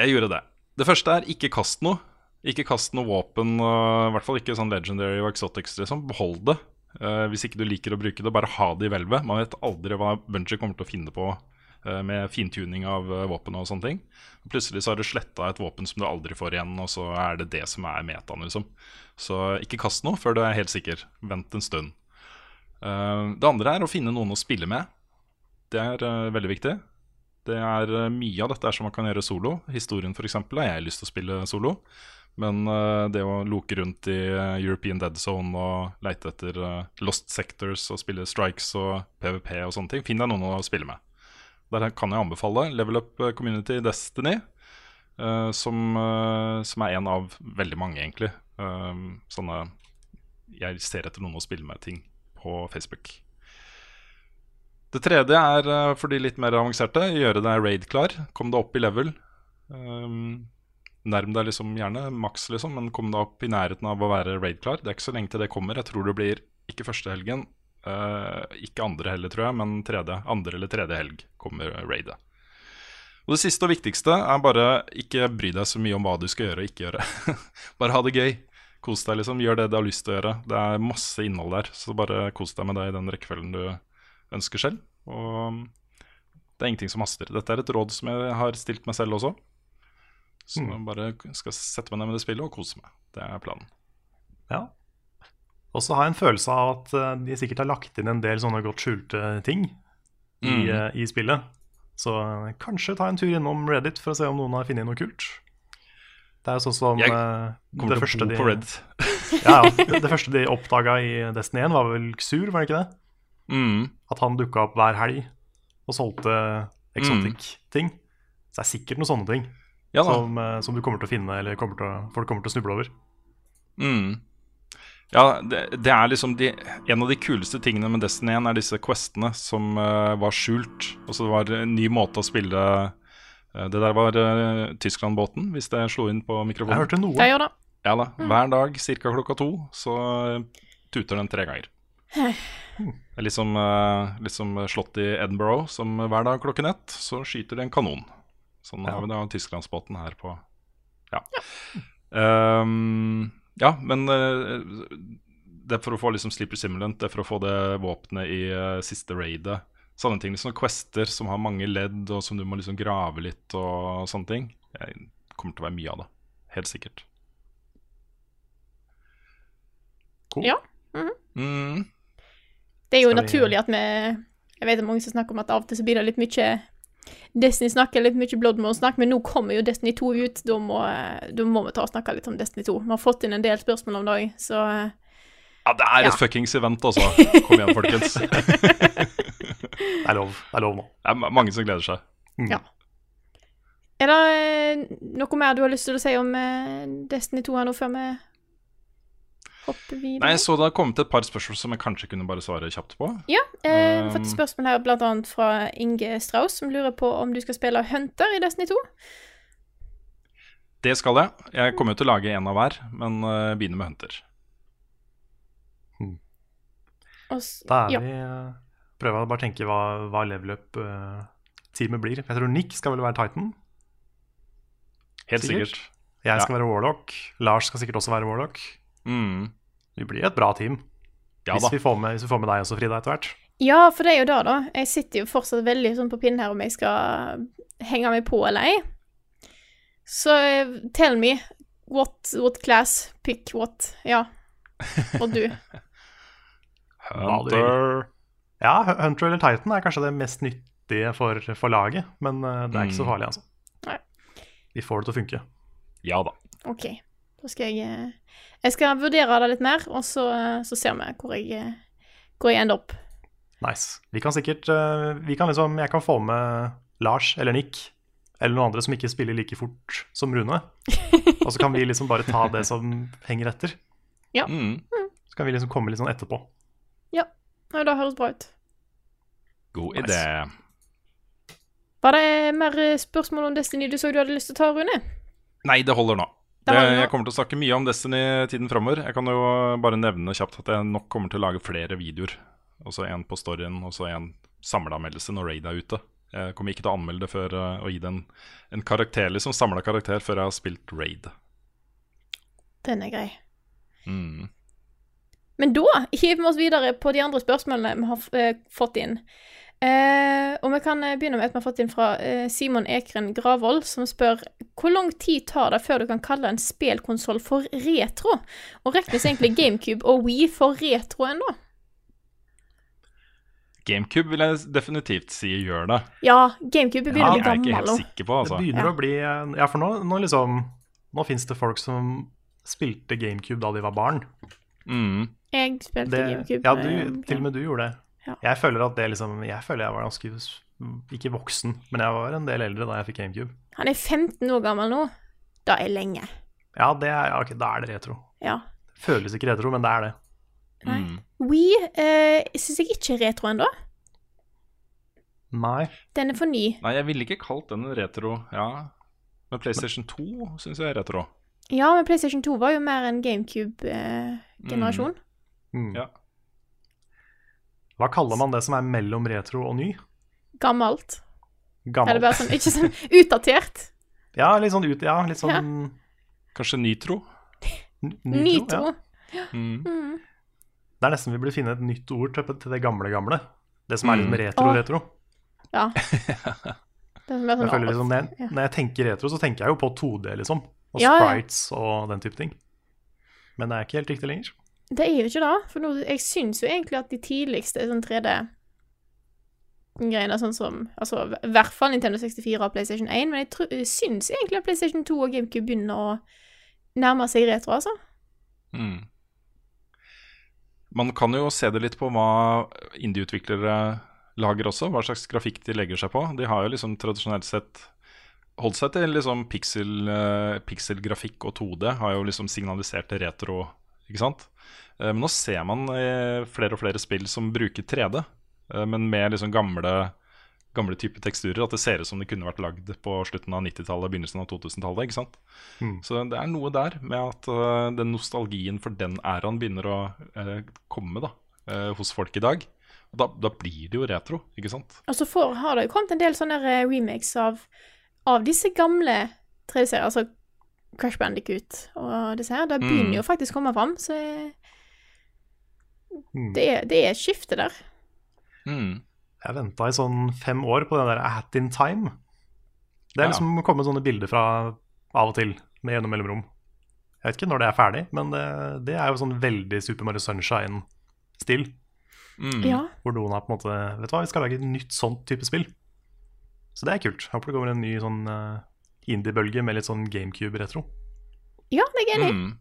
jeg gjorde det. Det første er ikke kast noe. Ikke kast noe våpen, uh, i hvert fall ikke sånn legendary og exotics. Liksom. Behold det. Uh, hvis ikke du liker å bruke det, bare ha det i hvelvet. Man vet aldri hva Bungie kommer til å finne på uh, med fintuning av våpen og sånne ting. Plutselig så har du sletta et våpen som du aldri får igjen, og så er det det som er metaen, liksom. Så ikke kast noe før du er helt sikker. Vent en stund. Det andre er å finne noen å spille med. Det er veldig viktig. Det er eh, Mye av dette er som man kan gjøre solo. Historien eksempel, har jeg lyst til å spille solo. Men eh, det å loke rundt i eh, European Dead Zone og leite etter Lost Sectors og spille Strikes og PVP og sånne ting, finn deg noen å spille med. Der kan jeg anbefale Level Up Community Destiny, som, som er en av veldig mange, egentlig. Sånne Jeg ser etter noen å spille med ting på Facebook. Det tredje er eh, for de litt mer avanserte. Gjøre deg raid-klar. Kom deg opp i level. Um, nærm deg liksom gjerne maks, liksom, men kom deg opp i nærheten av å være raid-klar. Det er ikke så lenge til det kommer. Jeg tror det blir ikke første helgen, uh, ikke andre heller, tror jeg, men tredje, andre eller tredje helg kommer raidet. Og Det siste og viktigste er bare ikke bry deg så mye om hva du skal gjøre og ikke gjøre. *laughs* bare ha det gøy. Kos deg, liksom. Gjør det du har lyst til å gjøre. Det er masse innhold der, så bare kos deg med det i den rekkefølgen du ønsker selv. Og det er ingenting som haster. Dette er et råd som jeg har stilt meg selv også. Så jeg bare skal sette meg ned med det spillet og kose meg. Det er planen. Ja. Og så har jeg en følelse av at eh, de sikkert har lagt inn en del sånne godt skjulte ting i, Mm. eh, i spillet. Så eh, kanskje ta en tur innom Reddit for å se om noen har funnet noe kult. Det er jo sånn som Jeg Kommer det til første å bo de, på ja, ja, det, det første de oppdaga i Destiny 1, var vel Xur, var det ikke det? Mm. At han dukka opp hver helg og solgte exotic ting. Så det er sikkert noen sånne ting Ja som, eh, som du kommer til å finne, eller kommer til folk kommer til å snuble over. Mm. Ja, det, det er liksom de, En av de kuleste tingene med Destiny 1 er disse questene som uh, var skjult. Altså det var en ny måte å spille uh, Det der var uh, Tyskland-båten, hvis det slo inn på mikrofonen. Jeg hørte noe. Jeg gjør det. Ja da, Hver dag ca. klokka to så tuter den tre ganger. Det er litt som, eh, litt som slottet i Edinburgh, som hver dag klokken ett så skyter det en kanon. Sånn Ja. har vi da Tysklandsbåten her på Ja. Ehm, ja, men eh, det er for å få liksom Sleeper Simulant, det er for å få det våpenet i uh, siste raidet. Sånne ting, liksom quester som har mange ledd, og som du må liksom grave litt og sånne ting. Det kommer til å være mye av det. Helt sikkert. Cool. Ja. Mm. Det er jo Skal vi- naturlig at vi Jeg vet det er mange som snakker om at av og til så blir det litt mye Destiny-snakk eller litt mye Bloodmore-snakk, men nå kommer jo Destiny 2 ut. Da må, da må vi ta og snakke litt om Destiny 2. Vi har fått inn en del spørsmål om det òg, så eh, Ja, det er Ja. et fuckings event, altså. *laughs* Kom igjen, folkens. Det *laughs* Det er lov, det er lov nå. er mange som gleder seg. Ja. Er det eh, noe mer du har lyst til å si om eh, Destiny 2 her nå, før vi hopper videre? Nei, Så det har kommet et par spørsmål som jeg kanskje kunne bare svare kjapt på. Ja, eh, vi har fått Um, et spørsmål her blant annet fra Inge Strauss, som lurer på om du skal spille Hunter i Destiny 2. Det skal jeg. Jeg kommer jo til å lage en av hver, men uh, begynner med Hunter. S- Da er ja. vi eh, Prøver å bare tenke hva, hva level up-teamet blir. Jeg tror Nick skal vel være Titan. Helt Sikkert. sikkert. Jeg skal være Warlock. Lars skal sikkert også være Warlock. Mm. Vi blir et bra team. Ja hvis, vi får med, hvis vi får med deg også, Frida, etter hvert. Ja, for det er jo det, da. Jeg sitter jo fortsatt veldig sånn på pinnen her om jeg skal henge meg på eller ei. Så eh, tell me what, what class, pick what. Ja. Og du. *laughs* Hunter. Ja, Hunter eller Titan er kanskje det mest nyttige for, for laget, men eh, det er ikke så Mm. farlig, altså. Nei. Vi får det til å funke. Ja da. OK. Da skal jeg eh, Jeg skal vurdere det litt mer, og så, eh, så ser vi hvor jeg, eh, hvor jeg ender opp. Nice. Vi kan sikkert vi kan liksom, Jeg kan få med Lars eller Nick eller noen andre som ikke spiller like fort som Rune. *laughs* Og så kan vi liksom bare ta det som henger etter. Mm. Så kan vi liksom komme litt sånn etterpå. Ja, det høres bra ut. God Nice. idé. Var det mer spørsmål om Destiny du så du hadde lyst til å ta, Rune? Nei, det holder nå. Det jeg kommer til å snakke mye om Destiny tiden framover. Jeg kan jo bare nevne kjapt at jeg nok kommer til å lage flere videoer. Også en på storyen, og så en samleanmeldelse når Raid er ute. Jeg kommer ikke til å anmelde det før å og gi det en, en karakter, liksom samla karakter, før jeg har spilt Raid. Den er grei. Mm. Men da hiver vi oss videre på de andre spørsmålene vi har eh, fått inn. Eh, og vi kan eh, begynne med et vi har fått inn fra eh, Simon Ekren Gravold, som spør hvor lang tid tar det før du kan kalle en spillkonsoll for retro? Og regnes egentlig GameCube og Wii for retro ennå? GameCube vil jeg definitivt si gjør det. Ja, GameCube begynner å jeg bli er ikke gammel helt sikker på, altså. Det begynner Ja. å bli eh, Ja, for nå, nå liksom Nå fins det folk som spilte GameCube da de var barn. Mm. Jeg spilte Det, GameCube. ja, du, til og med du gjorde det. Ja. Jeg føler at det liksom Jeg føler jeg var ganske ikke voksen, men jeg var en del eldre da jeg fikk GameCube. Han er 15 år gammel nå. Da er lenge. Ja, det er, ja, da er det retro. Ja. Føles ikke retro, men det er det. Nei. Mm. We uh, syns jeg ikke er retro ennå. Nei. Den er for ny. Nei, jeg ville ikke kalt den retro, ja. Men PlayStation 2 syns jeg er retro. Ja, men PlayStation 2 var jo mer en GameCube-generasjon. Mm. Ja. Hva kaller man det som er mellom retro og ny? Gammelt. Gammelt. Eller bare sånn, ikke sånn utdatert. *laughs* Ja, litt sånn ut, ja, litt sånn Kanskje Nitro? n- Nitro. Ja. Mm. Mm. Det er nesten vi burde finne et nytt ord til, det gamle gamle. Det som er Mm. liksom retro-retro. Ja. *laughs* Det er mer Jeg sånn føler liksom, når, ja. jeg, når jeg tenker retro, så tenker jeg jo på 2D, liksom. Og Ja, ja. sprites og den type ting. Men det er ikke helt riktig lenger. Det er jo ikke det. For nå, jeg syns jo egentlig at de tidligste sånn 3D-greiene, sånn som Altså i hvert fall Nintendo 64 og PlayStation 1, men jeg, syns egentlig at PlayStation 2 og GameCube begynner å nærme seg retro, altså. Mm. Man kan jo se det litt på hva indieutviklere lager også, hva slags grafikk de legger seg på. De har jo liksom tradisjonelt sett holdt seg til liksom pixel, uh, pixelgrafikk og 2D, har jo liksom signalisert retro, ikke sant? Eh, men nå ser man eh, flere og flere spill som bruker 3D, eh, men med liksom gamle gamle type teksturer. At det ser ut som det kunne vært lagd på slutten av 90-tallet, begynnelsen av 2000-tallet. ikke sant? Mm. Så det er noe der med at den nostalgien for den æraen begynner å komme da, hos folk i dag. Og da, da blir det jo retro, ikke sant? Og så får, har det jo kommet en del sånne remakes av, av disse gamle 3D-serier, altså Crash Bandicoot og disse her. Det begynner Mm. jo faktisk å komme fram, så jeg, Mm. det, er, det er et skifte der. Mm. Jeg venta i sånn fem år på den der Hat in Time. Det er Ja. liksom kommet sånne bilder fra av og til, med gjennom mellomrom. Jeg vet ikke når det er ferdig, men det, det er jo sånn veldig Super Mario Sunshine-stil. Mm. Ja. Hvor noen har på en måte Vet du hva, vi skal lage et nytt sånt type spill. Så det er kult. Håper det kommer en ny sånn eh, indie-bølge med litt sånn GameCube-retro. ja, det er enig. Mm.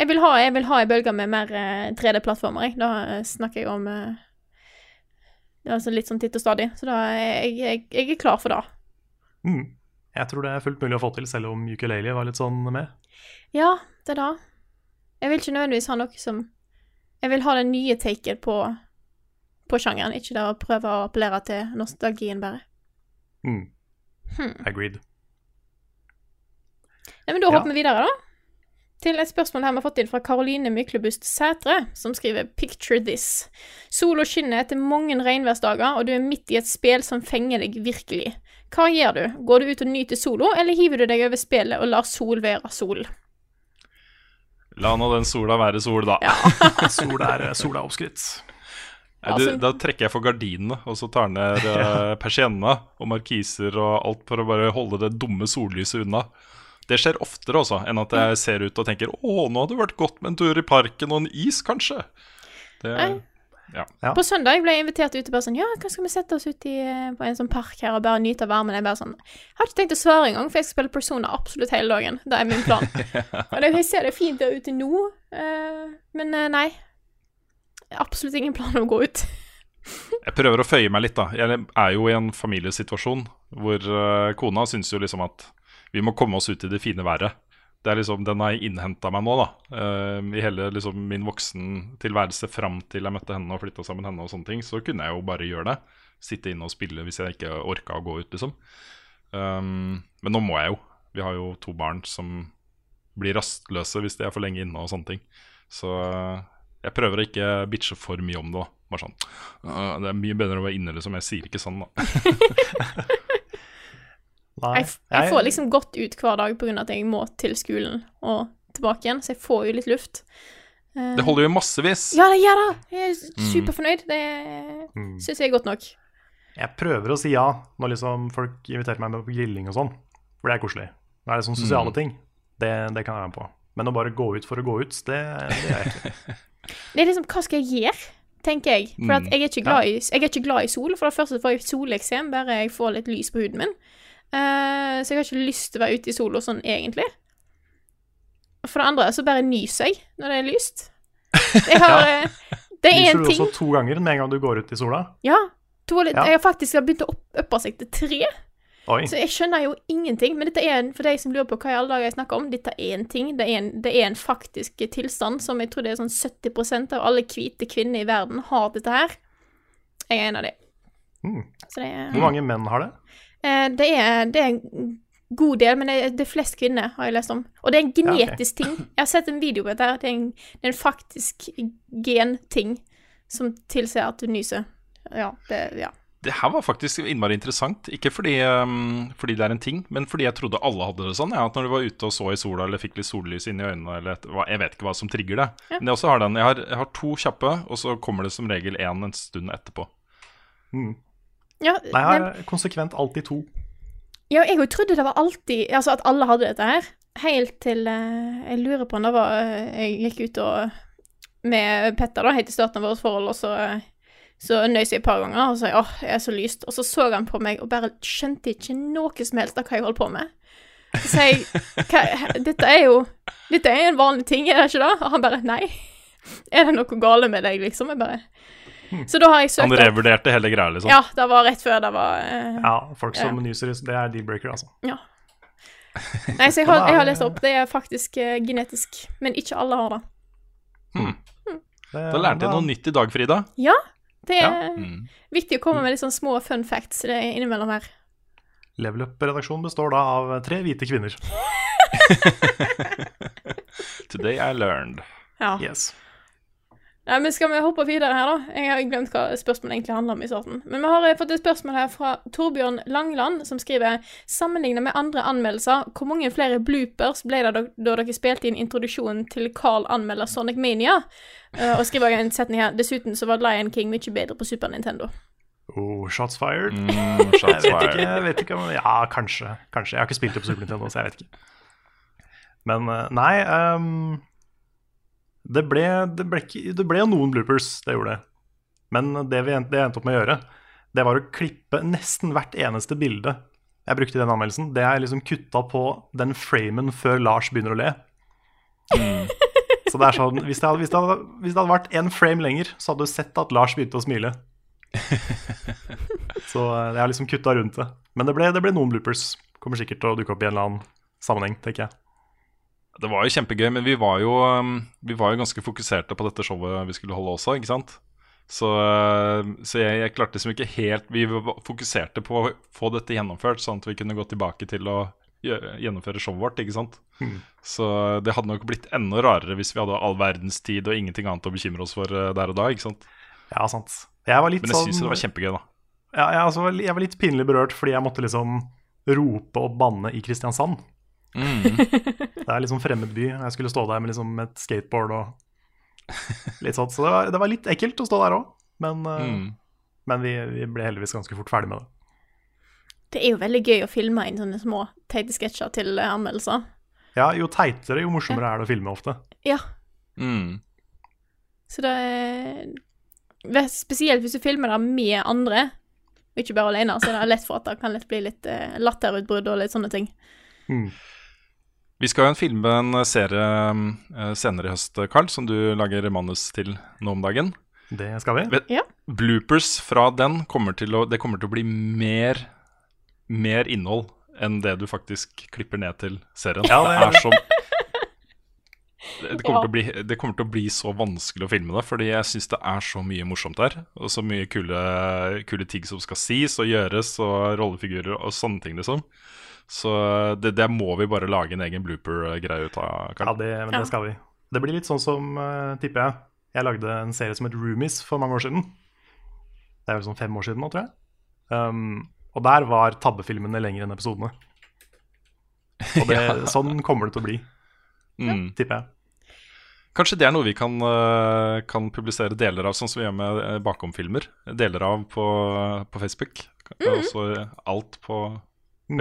Jeg vil ha, jeg vil ha en bølge med mer eh, 3D-plattformer. Da eh, snakker jeg om eh, det er altså litt sånn titt og stadig. Så da jeg, jeg, jeg er klar for det. Mm. Jeg tror det er fullt mulig å få til, selv om ukulele var litt sånn med. Ja, det er det. Jeg vil ikke nødvendigvis ha noe som Jeg vil ha den nye taken på, på sjangeren, ikke det å prøve å appellere til nostalgien bare. Mm. Hmm. Agreed. Nei, men da Ja. hopper vi videre, da. Til et spørsmål her vi har fått inn fra Karoline Myklebust Sætre, som skriver 'Picture this'. Sola skinner etter mange regnværsdager, og du er midt i et spel som fenger deg virkelig. Hva gjør du? Går du ut og nyter solo, eller hiver du deg over spelet og lar sol være sol? La nå den sola være sol, da. *laughs* Sol er, sol er oppskrytt. Nei, du, da trekker jeg for gardinene, og så tar ned *laughs* persiennene og markiser og alt for å bare holde det dumme sollyset unna. Det skjer oftere også enn at jeg ser ut og tenker 'Å, nå hadde det vært godt med en tur i parken og en is, kanskje'. Det. Ja. På søndag ble jeg invitert ut og bare sånn Ja, hva skal vi sette oss ut i, eh, på en sånn park her og bare nyte av varmen? Jeg bare sånn Jeg har ikke tenkt å svare engang, for jeg skal spille Persona absolutt hele dagen. Det er min plan. *laughs* og det, jeg ser det fint der ute nå, eh, men eh, nei. Absolutt ingen plan om å gå ut. *laughs* Jeg prøver å føye meg litt, da. Jeg er jo i en familiesituasjon hvor eh, kona syns jo liksom at vi må komme oss ut i det fine været. Det er liksom, Den har innhenta meg nå, da. eh, I hele liksom, min voksentilværelse fram til jeg møtte henne og flytta sammen henne. og sånne ting, Så kunne jeg jo bare gjøre det. Sitte inne og spille hvis jeg ikke orka å gå ut, liksom. Um, men nå må jeg jo. Vi har jo to barn som blir rastløse hvis de er for lenge inne og sånne ting. Så jeg prøver å ikke bitche for mye om det. Bare sånn «Øh, Det er mye bedre å være inne, liksom. Jeg sier ikke sånn, da. *laughs* Nei. Jeg, jeg får liksom godt ut hver dag pga. at jeg må til skolen og tilbake igjen, så jeg får jo litt luft. Eh, Det holder jo i massevis. Ja, det gjør det! Jeg er superfornøyd. Det Mm. syns jeg er godt nok. Jeg prøver å si ja når liksom folk inviterer meg med på grilling og sånn. For det er koselig. Det er sånne sosiale ting. Det, det kan jeg være med på. Men å bare gå ut for å gå ut, det, det er jeg ikke. *laughs* Det er liksom, hva skal jeg gjøre, tenker jeg. For at Mm. jeg, er ikke glad i, jeg er ikke glad i sol. For det første får jeg soleksem bare jeg får litt lys på huden min. Uh, så jeg har ikke lyst til å være ute i sola sånn egentlig. For det andre så bare nyser jeg når det er lyst. Jeg *laughs* har ja. Det er Lyser én du ting også to ganger med en gang du går ut i sola? Ja. To Ja. Jeg har faktisk begynt å opp, oppe seg til tre, Oi. så jeg skjønner jo ingenting. Men dette er en, for deg som lurer på hva i alle dager jeg snakker om, dette er en ting. Det er en, det er en faktisk tilstand som jeg tror det er sånn 70% av alle hvite kvinner i verden har dette her. Jeg er en av de. Mm. Så det er Hvor mange menn har det? Eh, det, er, det er en god del, men det er, det er flest kvinner, har jeg lest om. Og det er en Ja, okay. genetisk ting. Jeg har sett en video på dette. her. Det er en, det er en faktisk genting som tilsier at du nyser. Ja, det, ja. Det her var faktisk innmari interessant. Ikke fordi, um, fordi det er en ting, men fordi jeg trodde alle hadde det sånn. Ja, at når du var ute og så i sola eller fikk litt sollys inn i øynene, eller et, jeg vet ikke hva som trigger det. Men jeg også har den. Jeg har, jeg har to kjappe, og så kommer det som regel én en stund etterpå. Mm. Ja, Nei, jeg har konsekvent alltid to. ja, jeg trodde det var alltid Altså at alle hadde dette her. Helt til uh, Jeg lurer på om det var uh, Jeg gikk ut og med Petter, da, helt i starten av vårt forhold, og så eh, så nøys jeg et par ganger, og sa åh, jeg er så lyst. Og så så han på meg og bare skjønte ikke noe som helst av hva jeg holdt på med. Så sa jeg hva, dette er jo Dette er en vanlig ting, er det ikke det? Og han bare nei. Er det noe gale med deg, liksom? Jeg bare Så da har jeg søkt Han opp revurderte hele greia, liksom. Ja, det var rett før det var uh, Ja, folk som uh, nyser, det er deal-breaker, altså. Ja. Nei, så jeg har, jeg har lest *laughs* opp. Det er faktisk uh, genetisk. Men ikke alle har det. Hmm. Da lærte jeg noe nytt i dag, Frida. Det er Ja. Mm. viktig å komme med litt sånn små fun facts det er innimellom her. Level Up-redaksjonen består da av tre hvite kvinner. *laughs* *laughs* Today I learned. Ja. Yes. Nei, men Skal vi hoppe videre her, da? Jeg har glemt hva spørsmålet egentlig handler om i starten. Men vi har eh, fått et spørsmål her fra Torbjørn Langland, som skriver Sammenlignet med andre anmeldelser, hvor mange flere bloopers ble det da, dere spilte inn introduksjonen til Carl anmelder Sonic Mania? Eh, og skriver jeg en setning her Dessuten så var Lion King mye bedre på Super Nintendo. Oh, shots fired. Mm, *laughs* Jeg shots vet ikke, jeg vet ikke om Ja, kanskje. Kanskje. Jeg har ikke spilt det på Super Nintendo, så jeg vet ikke. Men eh, nei ehm, det, ble, det, ble ikke, det ble jo noen bloopers, det gjorde det. Men det vi det jeg endte opp med å gjøre, det var å klippe nesten hvert eneste bilde jeg brukte i den anmeldelsen. Det er liksom kutta på den framen før Lars begynner å le. Så det er sånn, hvis det, hadde, hvis, det hadde, hvis det hadde vært en frame lenger, så hadde du sett at Lars begynte å smile. *laughs* Så eh, jeg har liksom kutta rundt det. Men det ble, det ble noen bloopers. Kommer sikkert til å dukke opp i en eller annen sammenheng, tenker jeg. Det var jo kjempegøy, men vi var jo, um, vi var jo ganske fokuserte på dette showet vi skulle holde også, ikke sant? Så, uh, så jeg, jeg klarte liksom ikke helt Vi fokuserte på å få dette gjennomført, sånn at vi kunne gå tilbake til å gjennomføre showet vårt, ikke sant? Så det hadde nok blitt enda rarere hvis vi hadde all verdens tid og ingenting annet å bekymre oss for uh, der og da, ikke sant? Ja, sant. Jeg Men jeg sånn syns det var kjempegøy, da. ja, jeg, altså, jeg var litt pinlig berørt fordi jeg måtte liksom rope og banne i Kristiansand. Mm. *laughs* Det er liksom fremmed by. Jeg skulle stå der med liksom et skateboard og litt sånt. Så det var, det var litt ekkelt å stå der òg. Men, eh, Mm. men vi, vi ble heldigvis ganske fort ferdig med det. Det er jo veldig gøy å filme inn sånne små teite sketsjer til eh, anmeldelser. Ja, jo teitere, jo morsommere er det å filme ofte. Ja, Mm. så det er Spesielt hvis du filmer det med andre, og ikke bare alene, så det er lett for at det kan lett bli litt eh, latterutbrudd og litt sånne ting. Vi skal jo filme en serie eh, senere i høst, Carl, som du lager manus til nå om dagen. Det skal vi. Ja. Bloopers fra den kommer til å, det kommer til å bli mer, mer innhold enn det du faktisk klipper ned til serien. Ja, det, er så, *laughs* det, kommer Ja. til å bli, det kommer til å bli så vanskelig å filme det, fordi jeg syns det er så mye morsomt der. Og så mye kule, kule ting som skal sies og gjøres, og rollefigurer og sånne ting, liksom. Så det, det må vi bare lage en egen blooper-greie ut av. Ja, Carl. det, men det skal vi. Det blir litt sånn som, uh, tipper jeg, jeg lagde en serie som het Roomies for mange år siden. Det er vel sånn fem år siden nå, tror jeg. Um, og der var tabbefilmene lenger enn episodene. Og det, *laughs* sånn kommer det til å bli, Mm. tipper jeg. Kanskje det er noe vi kan, eh, kan publisere deler av, sånn som vi gjør med eh, bakomfilmer. Deler av på, på Facebook. Og så alt på Mm.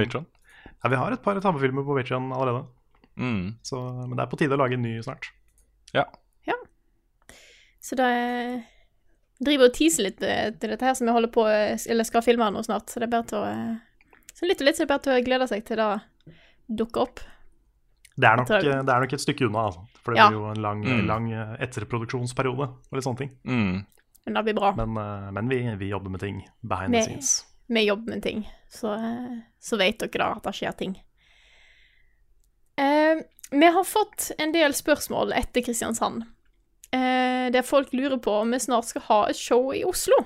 Ja, vi har et par tabbefilmer på Patreon allerede, Mm. så, men det er på tide å lage en ny snart. Ja. ja. Så da driver driver og teaser litt eh, til dette her som jeg holder på, eh, eller skal filme nå snart, så det er bare til å eh, Så litt og litt så det er bare til å glede seg til det dukker opp. Det er nok, Jeg eh, det er nok et stykke unna, altså. For det Ja. blir jo en lang, Mm. lang eh, etterproduksjonsperiode og litt sånne ting. Mm. Men det blir bra. Men, eh, men vi, vi jobber med ting behind the scenes. Vi jobber med ting, så, eh, så vet dere da at det skjer ting. Eh, vi har fått en del spørsmål etter Kristiansand, eh, der folk lurer på om vi snart skal ha et show i Oslo.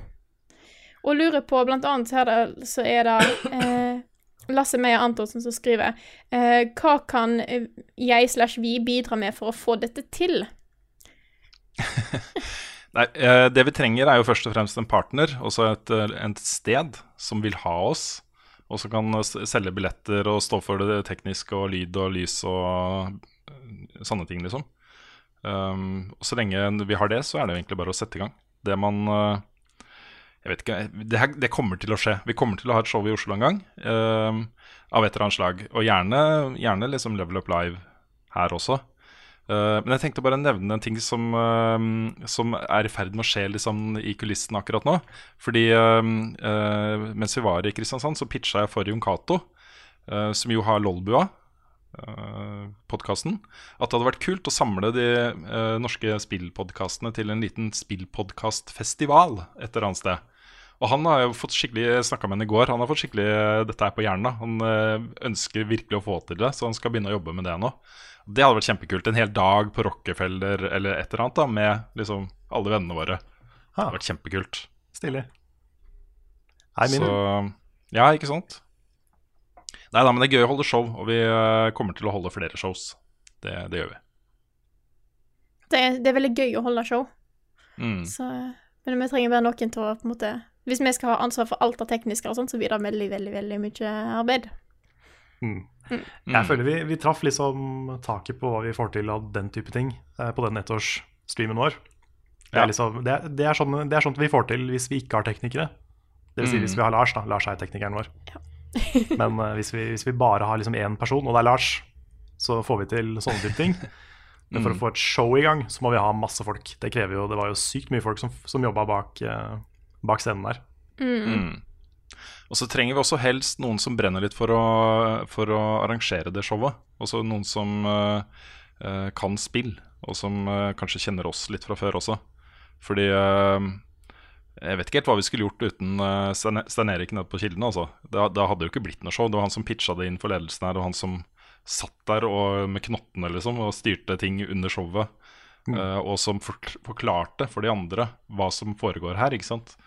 Og lurer på, blant annet her så er det eh, Lasse Meyer Antonsen som skriver eh, Hva kan eh, jeg slash vi bidra med for å få dette til? *laughs* Nei, eh, det vi trenger er jo først og fremst en partner, også et, eh, et sted som vil ha oss. Og som kan selge billetter og stå for det tekniske og lyd og lys og eh, sånne ting, liksom. Um, og så lenge vi har det, så er det jo egentlig bare å sette i gang. Det man Jeg vet ikke det, her, det kommer til å skje. Vi kommer til å ha et show i Oslo en gang. um, av et eller annet slag. Og gjerne, gjerne liksom Level Up Live her også. Eh, men jeg tenkte bare å nevne en ting som, uh, som er i ferd med å skje liksom, i kulissene akkurat nå. Fordi uh, mens vi var i Kristiansand, så pitcha jeg for Jon Cato, som jo har Lolbua, uh, podkasten, at det hadde vært kult å samle de norske spillpodkastene til en liten spillpodkastfestival et eller annet sted. Og han har jo fått skikkelig snakka med henne i går. Han har fått skikkelig dette her på hjernen. Han ønsker virkelig å få til det, så han skal begynne å jobbe med det nå. Det hadde vært kjempekult. En hel dag på Rockefeller eller et eller annet da, med liksom alle vennene våre. Det hadde vært kjempekult. stilig. Hei, Så ja, ikke sant? Nei da, men det er gøy å holde show, og vi eh, kommer til å holde flere shows. Det, det gjør vi. Det det er veldig gøy å holde show. Mm. Så, men vi trenger bare noen til å på en måte Hvis vi skal ha ansvar for alt det tekniske, og sånt, så blir det veldig, veldig veldig mye arbeid. mm. Mm. Jeg føler vi, vi traff liksom taket på hva vi får til av den type ting eh, på den ettårsstreamen vår. Det Ja. er, liksom, det, er, det, er sånn, det er sånt vi får til hvis vi ikke har teknikere. Det vil si Mm. hvis vi har Lars, da. Lars er teknikeren vår. *laughs* Men eh, hvis, vi, hvis vi bare har liksom én person, og det er Lars, så får vi til sånne type ting. Men for Mm. å få et show i gang, så må vi ha masse folk. Det krever jo, det var jo sykt mye folk som, som jobba bak, eh, bak scenen der. Mm. Og så trenger vi også helst noen som brenner litt for å, for å arrangere det showet. Også noen som uh, uh, kan spill, og som uh, kanskje kjenner oss litt fra før også. Fordi jeg vet ikke helt hva vi skulle gjort uten Stein Erik nede på Kilden. Altså. Da, da hadde det jo ikke blitt noe show. Det var han som pitcha det inn for ledelsen her, og han som satt der og, med knottene liksom, og styrte ting under showet. eh, og som forklarte for de andre hva som foregår her, ikke sant.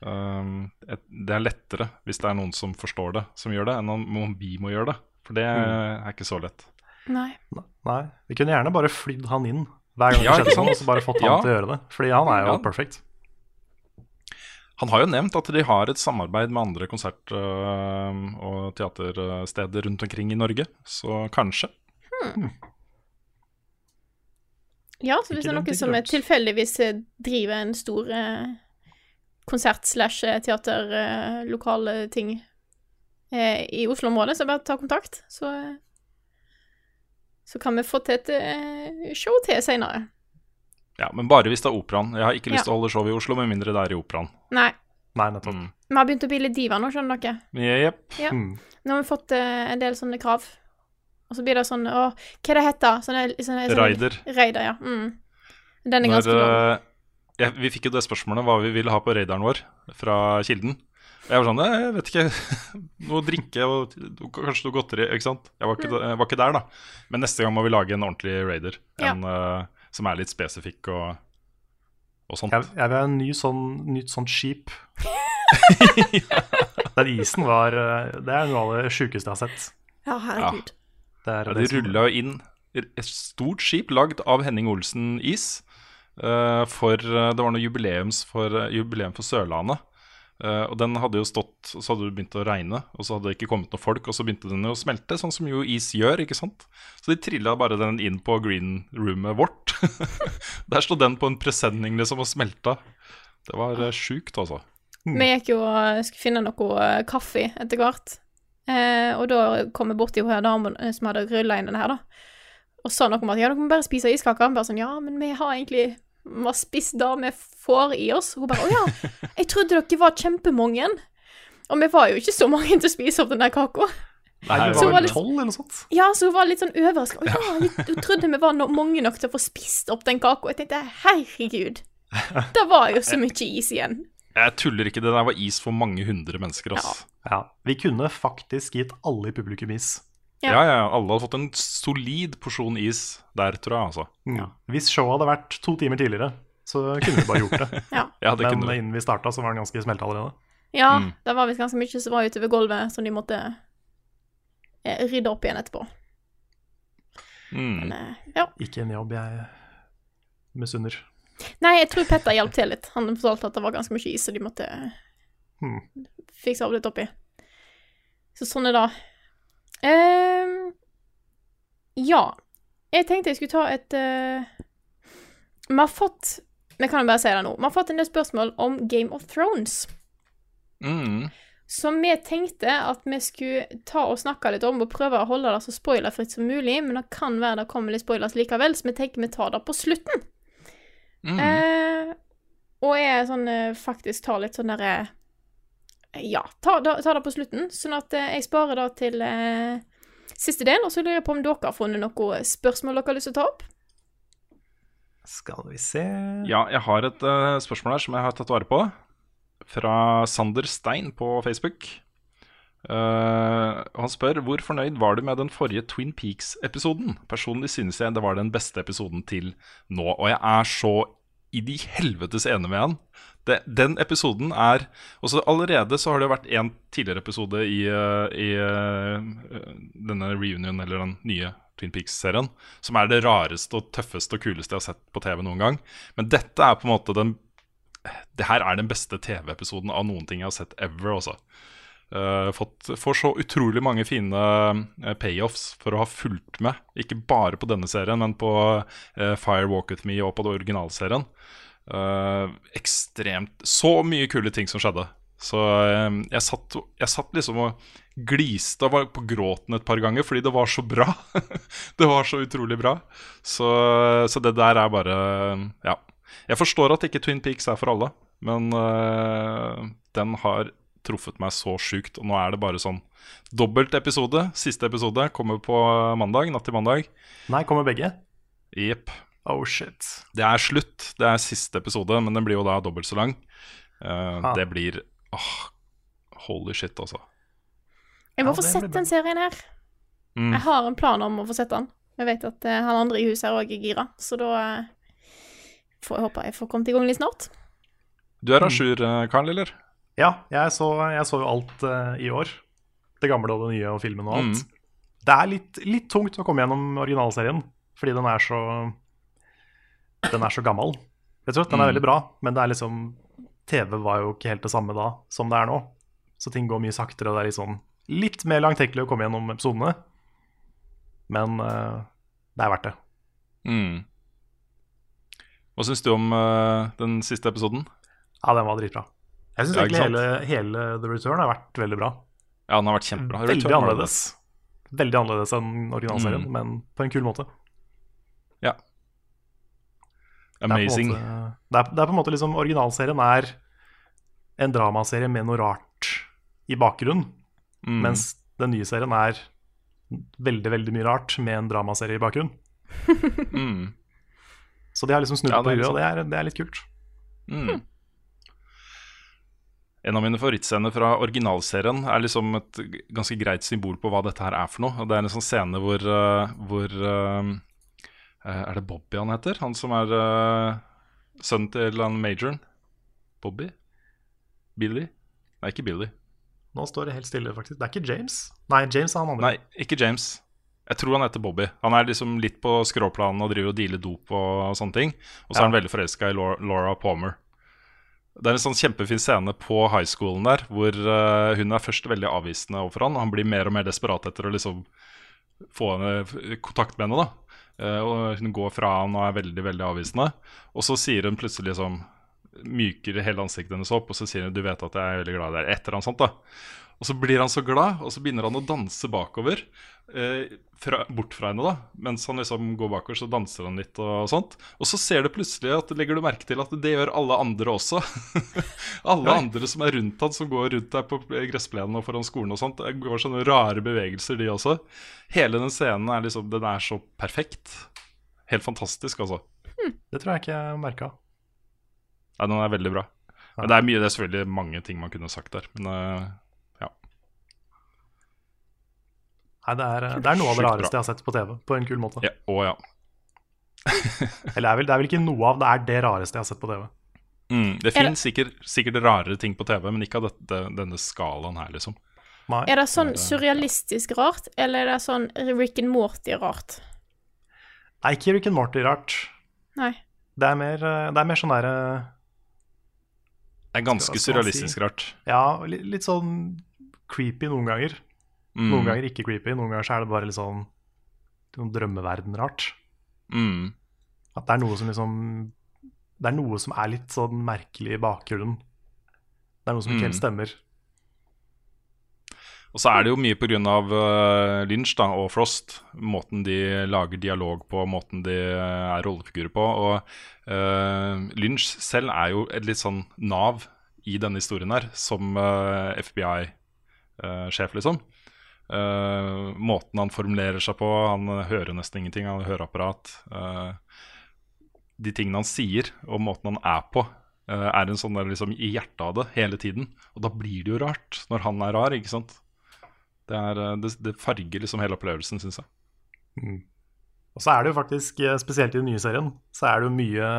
Um, et, det er lettere hvis det er noen som forstår det, som gjør det, enn om om vi må gjøre det. For det er ikke så lett. Nei. Nei, vi kunne gjerne bare flydd han inn hver gang det skjedde sånn, og så bare fått han Ja. til å gjøre det. Fordi han er jo Ja. perfect. Han har jo nevnt at de har et samarbeid med andre konsert- øh, og teatersteder rundt omkring i Norge, så kanskje. Ja, så hvis det er noen som tilfeldigvis eh, driver en stor eh, konsert slash teaterlokale teater, eh, ting eh, i Oslo-området, så bare ta kontakt, så eh, så kan vi få til et eh, show til senere. Ja, Men bare hvis det er operaen. Jeg har ikke lyst Ja. til å holde show i Oslo, med mindre det er i operaen. Nei, Nei, nettopp. Mm. vi har begynt å bli litt diva nå, skjønner dere. Yep. Ja. *laughs* Mm. Nå har vi fått uh, en del sånne krav. Og så blir det sånn Å, hva er det heter? Sånne, sånne, sånne Raider. Raider, ja. Mm. Den er Når, ganske lang. Jeg, vi fikk jo det spørsmålet hva vi ville ha på raideren vår fra Kilden. Og jeg var sånn Jeg vet ikke. *laughs* Noe drikke og kanskje noe godteri. Ikke sant? Jeg var ikke, jeg var ikke der, da. Men neste gang må vi lage en ordentlig raider. Ja. En øh, som er litt spesifikk og, og sånt. Jeg, jeg vil ha en ny sånn, nytt sånt skip. *laughs* Den isen var eh, Det er noe av det sjukeste jeg har sett. Ja, herregud. Det er Ja, det de rulla inn et stort skip lagd av Henning Olsen Is. Eh, for eh, Det var noe jubileums for, eh, jubileum for Sørlandet. Og den hadde jo stått og Så hadde det begynt å regne, og så hadde det ikke kommet noen folk, og så begynte den jo å smelte, sånn som jo is gjør, ikke sant. Så de trilla bare den inn på green roomet vårt. *laughs* Der sto den på en presenning liksom og smelta. Det var uh, sjukt, altså. Vi gikk jo og skulle finne noe kaffe etter hvert. Eh, og da kom vi borti hun damen som hadde rulla inn den her, da. Og sa noe om at ja, dere må bare spise iskaker. Bare sånn, ja, men vi har egentlig vi har spist det vi får i oss. Hun bare å ja, jeg trodde dere var kjempemange. Og vi var jo ikke så mange til å spise opp den der kaka. Nei, vi var var tolv eller noe sånt. Ja, så hun var litt sånn overraska. Ja, vi trodde vi var no mange nok til å få spist opp den kaka. Jeg tenkte herregud, Det var jo så mye is igjen. Jeg tuller ikke, det der var is for mange hundre mennesker. Ass. Ja, Vi kunne faktisk gitt alle i publikum is. Ja. Ja. ja, ja, Alle hadde fått en solid porsjon is der, tror jeg. altså. Mm. Hvis showet hadde vært to timer tidligere, så kunne vi bare gjort det. *laughs* Ja, Ja, det Men innen vi starta, så var den ganske smelta allerede. ja Mm. det var visst ganske mye som var utover gulvet, som de måtte eh, rydde opp igjen etterpå. Mm. Men eh, ja. Ikke en jobb jeg misunner. Nei, jeg tror Petter hjalp til litt. Han fortalte at det var ganske mye is, så de måtte mm. fikse opp litt oppi. Så sånn er det. Ehm, ja. Jeg tenkte jeg skulle ta et uh, Vi har fått Vi kan jo bare si det nå. Vi har fått en del spørsmål om Game of Thrones. Mm. Som vi tenkte at vi skulle ta og snakke litt om, og prøve å holde det så spoilerfritt som mulig, men det kan være det kommer litt spoilers likevel, så vi tenker vi tar det på slutten. Mm. Uh, og jeg sånn eh, faktisk tar litt sånn derre Ja, ta, da- ta det på slutten, sånn at eh, jeg sparer det til eh, siste del, og så lurer jeg på om dere har funnet noen spørsmål dere har lyst til å ta opp? Skal vi se Ja, jeg har et uh, spørsmål her som jeg har tatt vare på. Fra Sander Stein på Facebook. Uh, han spør hvor fornøyd var du med den forrige Twin Peaks-episoden. Personlig synes jeg det var den beste episoden til nå, og jeg er så i de helvetes enig med han. Det, den episoden er også Allerede så har det vært en tidligere episode i, eh, i eh, denne reunion, eller den nye Twin Peaks-serien, som er det rareste og tøffeste og kuleste jeg har sett på TV noen gang. Men dette er på en måte den Det her er den beste TV-episoden av noen ting jeg har sett ever, også. Uh, fått, får så utrolig mange fine uh, payoffs for å ha fulgt med. Ikke bare på denne serien, men på uh, Fire Walk With Me og på den originalserien. Ekstremt Så mye kule ting som skjedde. Så jeg, satt, jeg satt liksom og gliste og var på gråten et par ganger fordi det var så bra. *laughs* det var så utrolig bra. Så, så det der er bare Ja. Jeg forstår at ikke Twin Peaks er for alle, men den har truffet meg så sjukt. Og nå er det bare sånn dobbelt episode. Siste episode kommer på mandag, natt til mandag. Nei, kommer begge? Jepp. Oh shit. Det er slutt. Det er siste episode, men den blir jo da dobbelt så lang. Uh, Ah. Det blir åh, Holy shit, altså. Jeg må Ja, få sett den serien her. Mm. Jeg har en plan om å få sett den. Jeg vet at uh, han andre i huset her òg er gira, så da uh, får jeg håpe jeg får kommet i gang litt snart. Du er à jour, Karl, eller? Ja, jeg så, jeg så jo alt uh, i år. Det gamle og det nye og filmen og alt. Mm. Det er litt, litt tungt å komme gjennom originalserien, fordi den er så Den er så gammel. Jeg tror slett, Den er Mm. veldig bra, men det er liksom TV var jo ikke helt det samme da som det er nå. Så ting går mye saktere, og det er sånn litt mer langtekkelig å komme gjennom episodene. Men uh, det er verdt det. Mm. Hva syns du om uh, den siste episoden? Ja, den var dritbra. Jeg syns egentlig hele, hele The Return har vært veldig bra. Ja, den har vært kjempebra. Veldig Return annerledes. Veldig annerledes enn originalserien, Mm. men på en kul måte. Ja. Det er Amazing. måte- Det er, det er på en måte liksom Originalserien er en dramaserie med noe rart i bakgrunnen, Mm. mens den nye serien er veldig, veldig mye rart med en dramaserie i bakgrunnen. *laughs* Mm. Så de har liksom snudd Ja, på huet, og det er, det er litt kult. Mm. En av mine favorittscener fra originalserien er liksom et ganske greit symbol på hva dette her er for noe. Det er en sånn scene hvor, eh, hvor eh, Er det Bobby han heter? Han som er sønnen til han majoren? Bobby? Billy? Nei, ikke Billy. Nå står det helt stille, faktisk. Det er ikke James. Nei, James er han andre. Nei, ikke James. Jeg tror han heter Bobby. Han er liksom litt på skråplanen og driver og dealer dop og, sånne ting. Og så Ja. er han veldig forelska i Laura Palmer. Det er en sånn kjempefin scene på high schoolen der hvor uh, hun er først veldig avvisende overfor han. Han blir mer og mer desperat etter å liksom få henne kontakt med henne. da Uh, Og Hun går fra han og er veldig veldig avvisende. Og så sier hun plutselig liksom Myker hele ansiktet hennes opp, og så sier hun du vet at jeg er veldig glad i deg. Et eller annet da og så blir han så glad, og så begynner han å danse bakover. Eh, fra, bort fra henne, da. Mens han liksom går bakover, så danser han litt og sånt. Og så ser du plutselig at legger du merke til at det gjør alle andre også. *laughs* alle andre som er rundt han, som går rundt der på gressplenen og foran skolen og sånt. Det går sånne rare bevegelser, de også. Hele den scenen er liksom Den er så perfekt. Helt fantastisk, altså. Det tror jeg ikke jeg merka. Nei, den er veldig bra. Men det er mye, det er selvfølgelig mange ting man kunne sagt der. Men eh, ja. Nei, det er, det er noe av det rareste bra. jeg har sett på TV, på en kul måte. ja. Å ja. *laughs* Eller det er, vel, det er vel ikke noe av det er det rareste jeg har sett på TV. Mm, det fins finnes sikkert, sikkert rarere ting på TV, men ikke av dette, denne skalaen her, liksom. Nei. Er det sånn surrealistisk rart, eller er det sånn Rick and Morty-rart? Nei, ikke Rick and Morty-rart. Nei. Det er mer, eh, det er mer sånn derre Det er ganske surrealistisk si? rart. Ja, litt, litt sånn creepy noen ganger. Mm, Noen ganger ikke creepy, noen ganger så er det bare litt sånn, sånn drømmeverden-rart. Mm. At det er noe som liksom Det er noe som er litt sånn merkelig i bakgrunnen. Det er noe som ikke Mm. helt stemmer. Og så er det jo mye pga. Uh, Lynch da, og Frost. Måten de lager dialog på, måten de eh, er rollefigurer på. Og uh, Lynch selv er jo et litt sånn nav i denne historien her, som FBI-sjef, liksom. Eh, måten han formulerer seg på, han hører nesten ingenting, han har høreapparat. Uh, de tingene han sier, og måten han er på, uh, er en sånn der liksom i hjertet av det hele tiden. Og da blir det jo rart når han er rar, ikke sant? Det, er, eh, det, det farger liksom hele opplevelsen, syns jeg. Mm. Og så er det jo faktisk, eh, spesielt i den nye serien, så er det jo mye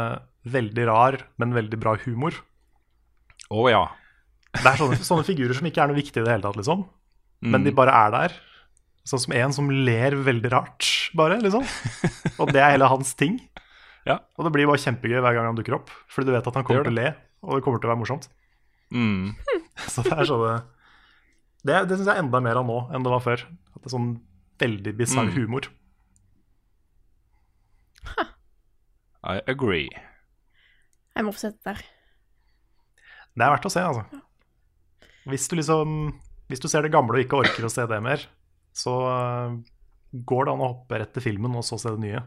veldig rar, men veldig bra humor. Å ja. Det er sånne, sånne figurer som ikke er noe viktig i det hele tatt, liksom. Men Mm. de bare er der. Sånn som en som ler veldig rart, bare, liksom. Og det er hele hans ting. *laughs* Ja. Og det blir bare kjempegøy hver gang han dukker opp, fordi du vet at han kommer til å le, og det kommer til å være morsomt. Mm. *laughs* Så det er sånn Det, det syns jeg er enda mer av nå enn det var før. At det er sånn veldig bisarr Mm. humor. I agree. Jeg må få sett det der. Det er verdt å se, altså. Hvis du liksom Hvis du ser det gamle og ikke orker å se det mer, så øh, går det an å hoppe rett til filmen og så se det nye.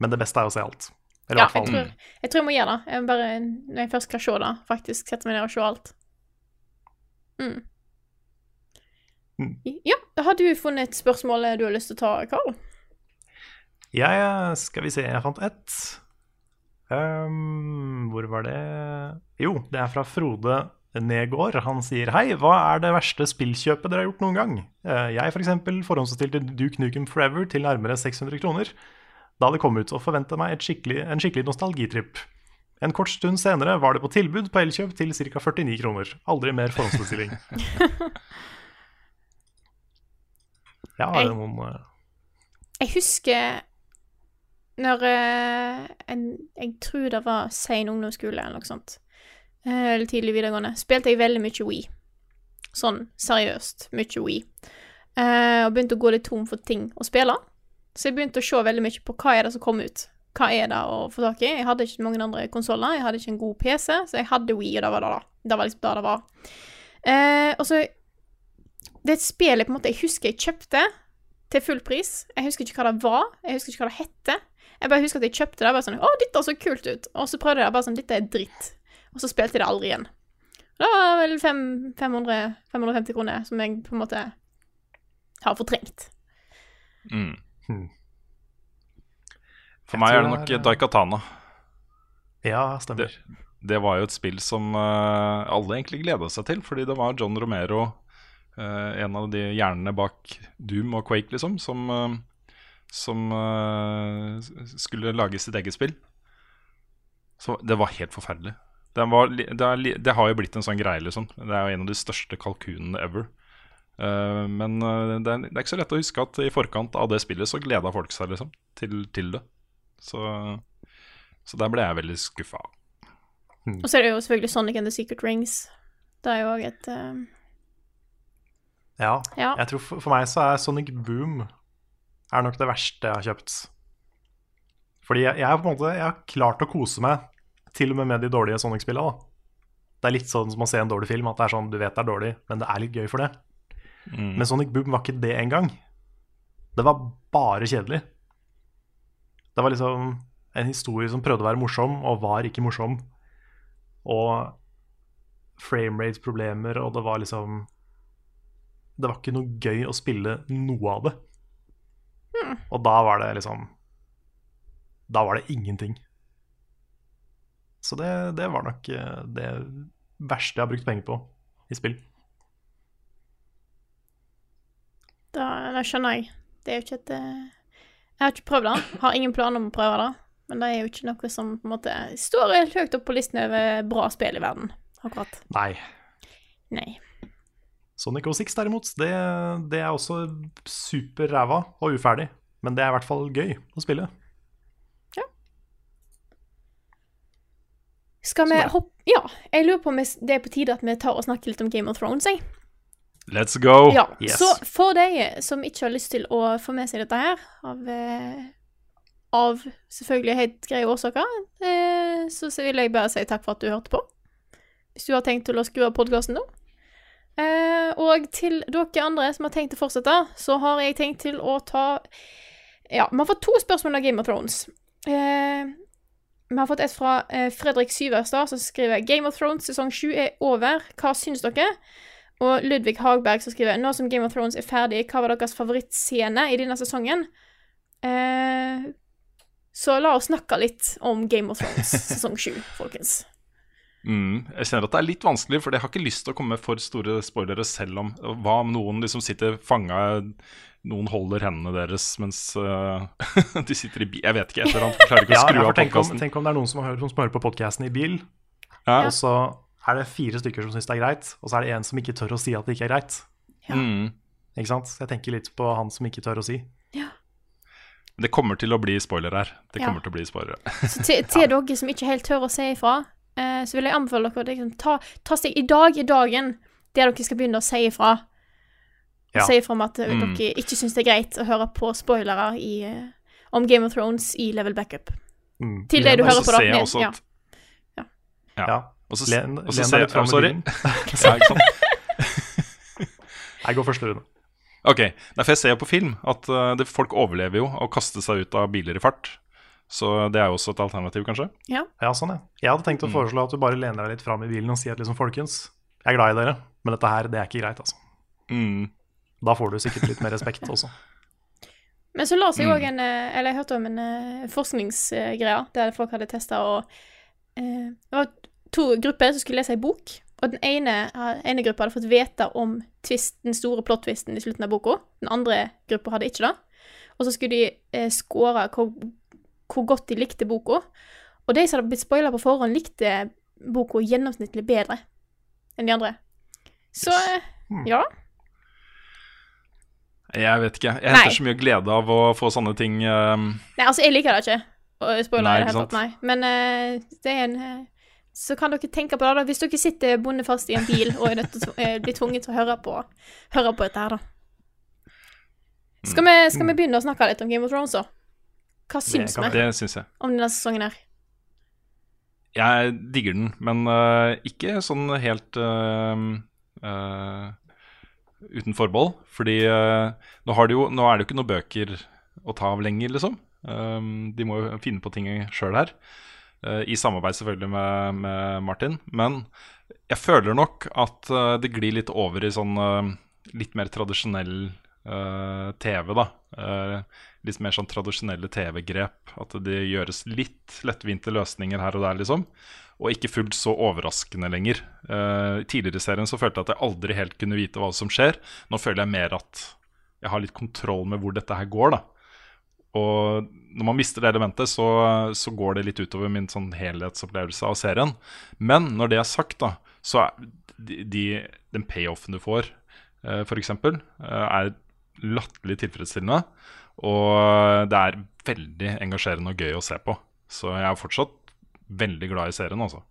Men det beste er å se alt. Eller Ja, jeg tror, jeg tror jeg må gjøre det. Jeg bare, når jeg først skal se det, faktisk sette meg ned og se alt. Mm. Mm. Ja, har du funnet et spørsmål du har lyst til å ta, Karl? Jeg Skal vi se, jeg fant ett. Um, hvor var det Jo, det er fra Frode Negård. Han sier hei, hva er det verste spillkjøpet dere har gjort noen gang? Eh, Jeg f.eks. For forhåndsstilte Duke Nukem Forever til nærmere 600 kroner da det kom ut, og forventa meg skikkelig, en skikkelig nostalgitripp. En kort stund senere var det på tilbud på Elkjøp til ca. 49 kroner. Aldri mer forhåndsbestilling. *laughs* Ja, er det noen eh, Jeg husker når en, Jeg tror det var sein ungdomsskole eller noe sånt. Eh, Eller tidlig videregående. Spilte jeg veldig mye Wii. Sånn seriøst mye Wii. Eh, og begynte å gå litt tom for ting å spille. Så jeg begynte å se veldig mye på hva er det som kom ut. Hva er det å få tak i? Jeg hadde ikke mange andre konsoller, jeg hadde ikke en god PC, så jeg hadde Wii, og det var det, da. Det var liksom det det var. Eh, og så Det er et spill jeg på en måte Jeg husker jeg kjøpte til full pris. Jeg husker ikke hva det var, jeg husker ikke hva det hette. Jeg bare husker at jeg kjøpte det, bare sånn Å, dette så kult ut. Og så prøvde jeg bare sånn Dette er dritt. Og så spilte jeg det aldri igjen. Det var vel fem, 500, 550 kroner som jeg på en måte har fortrengt. Mm. Hmm. For Jeg meg er det det nok er- Daikatana. Ja, stemmer. Det var jo et spill som uh, alle egentlig gleda seg til, fordi det var John Romero, uh, en av de hjernene bak Doom og Quake, liksom, som, uh, som skulle lage sitt eget spill. Så det var helt forferdelig. Det, var, det, er, det har jo blitt en sånn greie, liksom. Det er jo en av de største kalkunene ever. Eh, men eh, det, er, det er ikke så lett å huske at i forkant av det spillet så gleda folk seg liksom til, til det. Så, så der ble jeg veldig skuffa. Og så er det jo selvfølgelig Sonic and the Secret Rings. Det er jo òg et uh... Ja. Ja. Jeg tror for, for meg så er Sonic Boom er nok det verste jeg har kjøpt. Fordi jeg, jeg, på en måte, jeg har klart å kose meg til og med med de dårlige Sonic-spillene. da. Det er litt sånn som å se en dårlig film, at det er sånn, du vet det er dårlig, men det er litt gøy for det. Mm. Men Sonic Boom var ikke det engang. Det var bare kjedelig. Det var liksom en historie som prøvde å være morsom, og var ikke morsom. Og framerate-problemer, og det var liksom Det var ikke noe gøy å spille noe av det. Og da var det liksom Da var det ingenting. Så det, det var nok eh, det verste jeg har brukt penger på i spill. Da, da skjønner jeg. Det er jo ikke et eh, Jeg har ikke prøvd det. Har ingen planer om å prøve det. Men det er jo ikke noe som på en måte står helt høyt opp på listen over bra spill i verden. Akkurat. Nei. Nei. Sonic O6 derimot, det, det er også super ræva og uferdig. Men det er i hvert fall gøy å spille. Skal vi hoppe Ja, jeg lurer på om det er på tide at vi tar og snakker litt om Game of Thrones, jeg. Let's go! Ja, yes. Så for de som ikke har lyst til å få med seg dette her, av, eh, av selvfølgelig helt greie årsaker, eh, så, så vil jeg bare si takk for at du hørte på. Hvis du har tenkt til å skru av podkasten nå. Eh, og til dere andre som har tenkt å fortsette, så har jeg tenkt til å ta Ja, vi har fått to spørsmål av Game of Thrones. Eh, vi har fått et fra eh, Fredrik Syverstad, som skriver Game of Thrones sesong 7 er over. Hva syns dere? Og Ludvig Hagberg som skriver Nå som Game of Thrones er ferdig, hva var deres favorittscene i denne sesongen? Eh, så la oss snakke litt om Game of Thrones *laughs* sesong 7, folkens. Mm, jeg kjenner at det er litt vanskelig, for jeg har ikke lyst til å komme med for store spoilere selv om hva om noen liksom sitter fanga Noen holder hendene deres mens uh, *laughs* de sitter i bil Jeg vet ikke, et eller annet. Klarer ikke å skru ja, av podkasten. tenk om det er noen som hører, som hører på podkasten i bil, Ja. og så er det fire stykker som syns det er greit, og så er det en som ikke tør å si at det ikke er greit. Mm. Ikke sant? Så jeg tenker litt på han som ikke tør å si. Det kommer til å bli spoiler her. Det Ja. kommer til å bli spoiler. *laughs* Så til, til dere som ikke helt tør å si ifra, uh, så vil jeg anbefale dere å liksom, ta, ta steg I dag er dagen der dere skal begynne å si ifra. Ja. Si ifra om at eh, Mm. dere ikke syns det er greit å høre på spoilere i, eh, om Game of Thrones i Level Backup. Mm. Til det du hører på, da. jeg også ja. at Ja. Og så, Len, og så len ser jeg oh, Sorry. bilen. *laughs* *laughs* Ja, ikke sant? *laughs* Jeg går første runde. Ok, Nei, for jeg ser jo på film at uh, det, folk overlever jo å kaste seg ut av biler i fart. Så det er jo også et alternativ, kanskje. Ja, sånn, ja. Jeg hadde tenkt å Mm. foreslå at du bare lener deg litt fram i bilen og sier at liksom, folkens, jeg er glad i dere, men dette her, det er ikke greit, altså. Mm. Da får du sikkert litt mer respekt også. *laughs* Men så la seg Mm. òg en eh, Eller jeg hørte om en eh, forskningsgreie der folk hadde testa og eh, Det var to grupper som skulle lese ei bok, og den ene, eh, ene gruppa hadde fått vite om twist, den store plot-twisten i slutten av boka. Den andre gruppa hadde ikke det. Og så skulle de eh, score hvor, hvor godt de likte boka. Og de som hadde blitt spoila på forhånd, likte boka gjennomsnittlig bedre enn de andre. Så eh, Hmm. ja. Jeg vet ikke. Jeg henter så mye glede av å få sånne ting um, Nei, altså, jeg liker det ikke. Og spoiler Nei, i det hele tatt, nei. Men uh, det er en uh, Så kan dere tenke på det, da. Hvis dere sitter bonde fast i en bil og er nødt til å eh, bli tvunget til å høre på, høre på dette her, da. Skal vi, skal vi begynne å snakke litt om Game of Thrones, da? Hva syns vi. Det syns jeg. om denne sesongen her? Jeg digger den, men uh, ikke sånn helt uh, uh, uten forbehold. Fordi uh, nå, de jo, nå er det jo ikke noen bøker å ta av lenger, liksom. Um, de må jo finne på ting sjøl her. Uh, I samarbeid selvfølgelig med, med Martin. Men jeg føler nok at uh, det glir litt over i sånn litt mer tradisjonell TV, da. Litt mer sånn tradisjonelle TV-grep. At det gjøres litt lettvinte løsninger her og der, liksom. Og ikke fullt så overraskende lenger. Uh, tidligere i serien så følte jeg at jeg aldri helt kunne vite hva som skjer. Nå føler jeg mer at jeg har litt kontroll med hvor dette her går, da. Og når man mister det elementet, så, så går det litt utover min sånn helhetsopplevelse av serien. Men når det er sagt, da, så er de, de, den payoffen du får, uh, f.eks., uh, er latterlig tilfredsstillende. Og det er veldig engasjerende og gøy å se på. Så jeg er fortsatt veldig glad i serien, altså.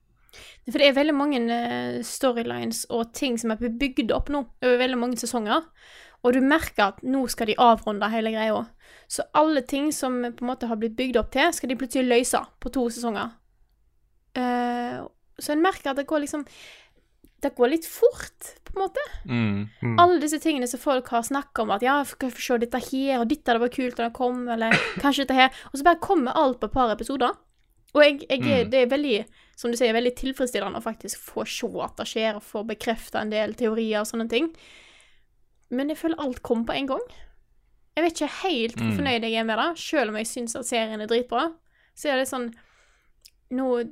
For det er veldig mange eh, storylines og ting som er bygd opp nå over veldig mange sesonger. Og du merker at nå skal de avrunde hele greia. Så alle ting som på en måte har blitt bygd opp til, skal de plutselig løse på to sesonger. Uh, så en merker at det går liksom Det går litt fort, på en måte. Mm. Mm. Alle disse tingene som folk har snakka om, at ja, skal vi se dette her, og dette det var kult da det kom, eller *clears throat* kanskje dette her, og så bare kommer alt på et par episoder. Og jeg, jeg, er- Mm. det er veldig, som du sier, veldig tilfredsstillende å faktisk få se at det skjer, og få bekrefta en del teorier og sånne ting. Men jeg føler alt kom på en gang. Jeg vet ikke helt hvor Mm. fornøyd jeg er med det, selv om jeg syns at serien er dritbra. Så er det sånn nå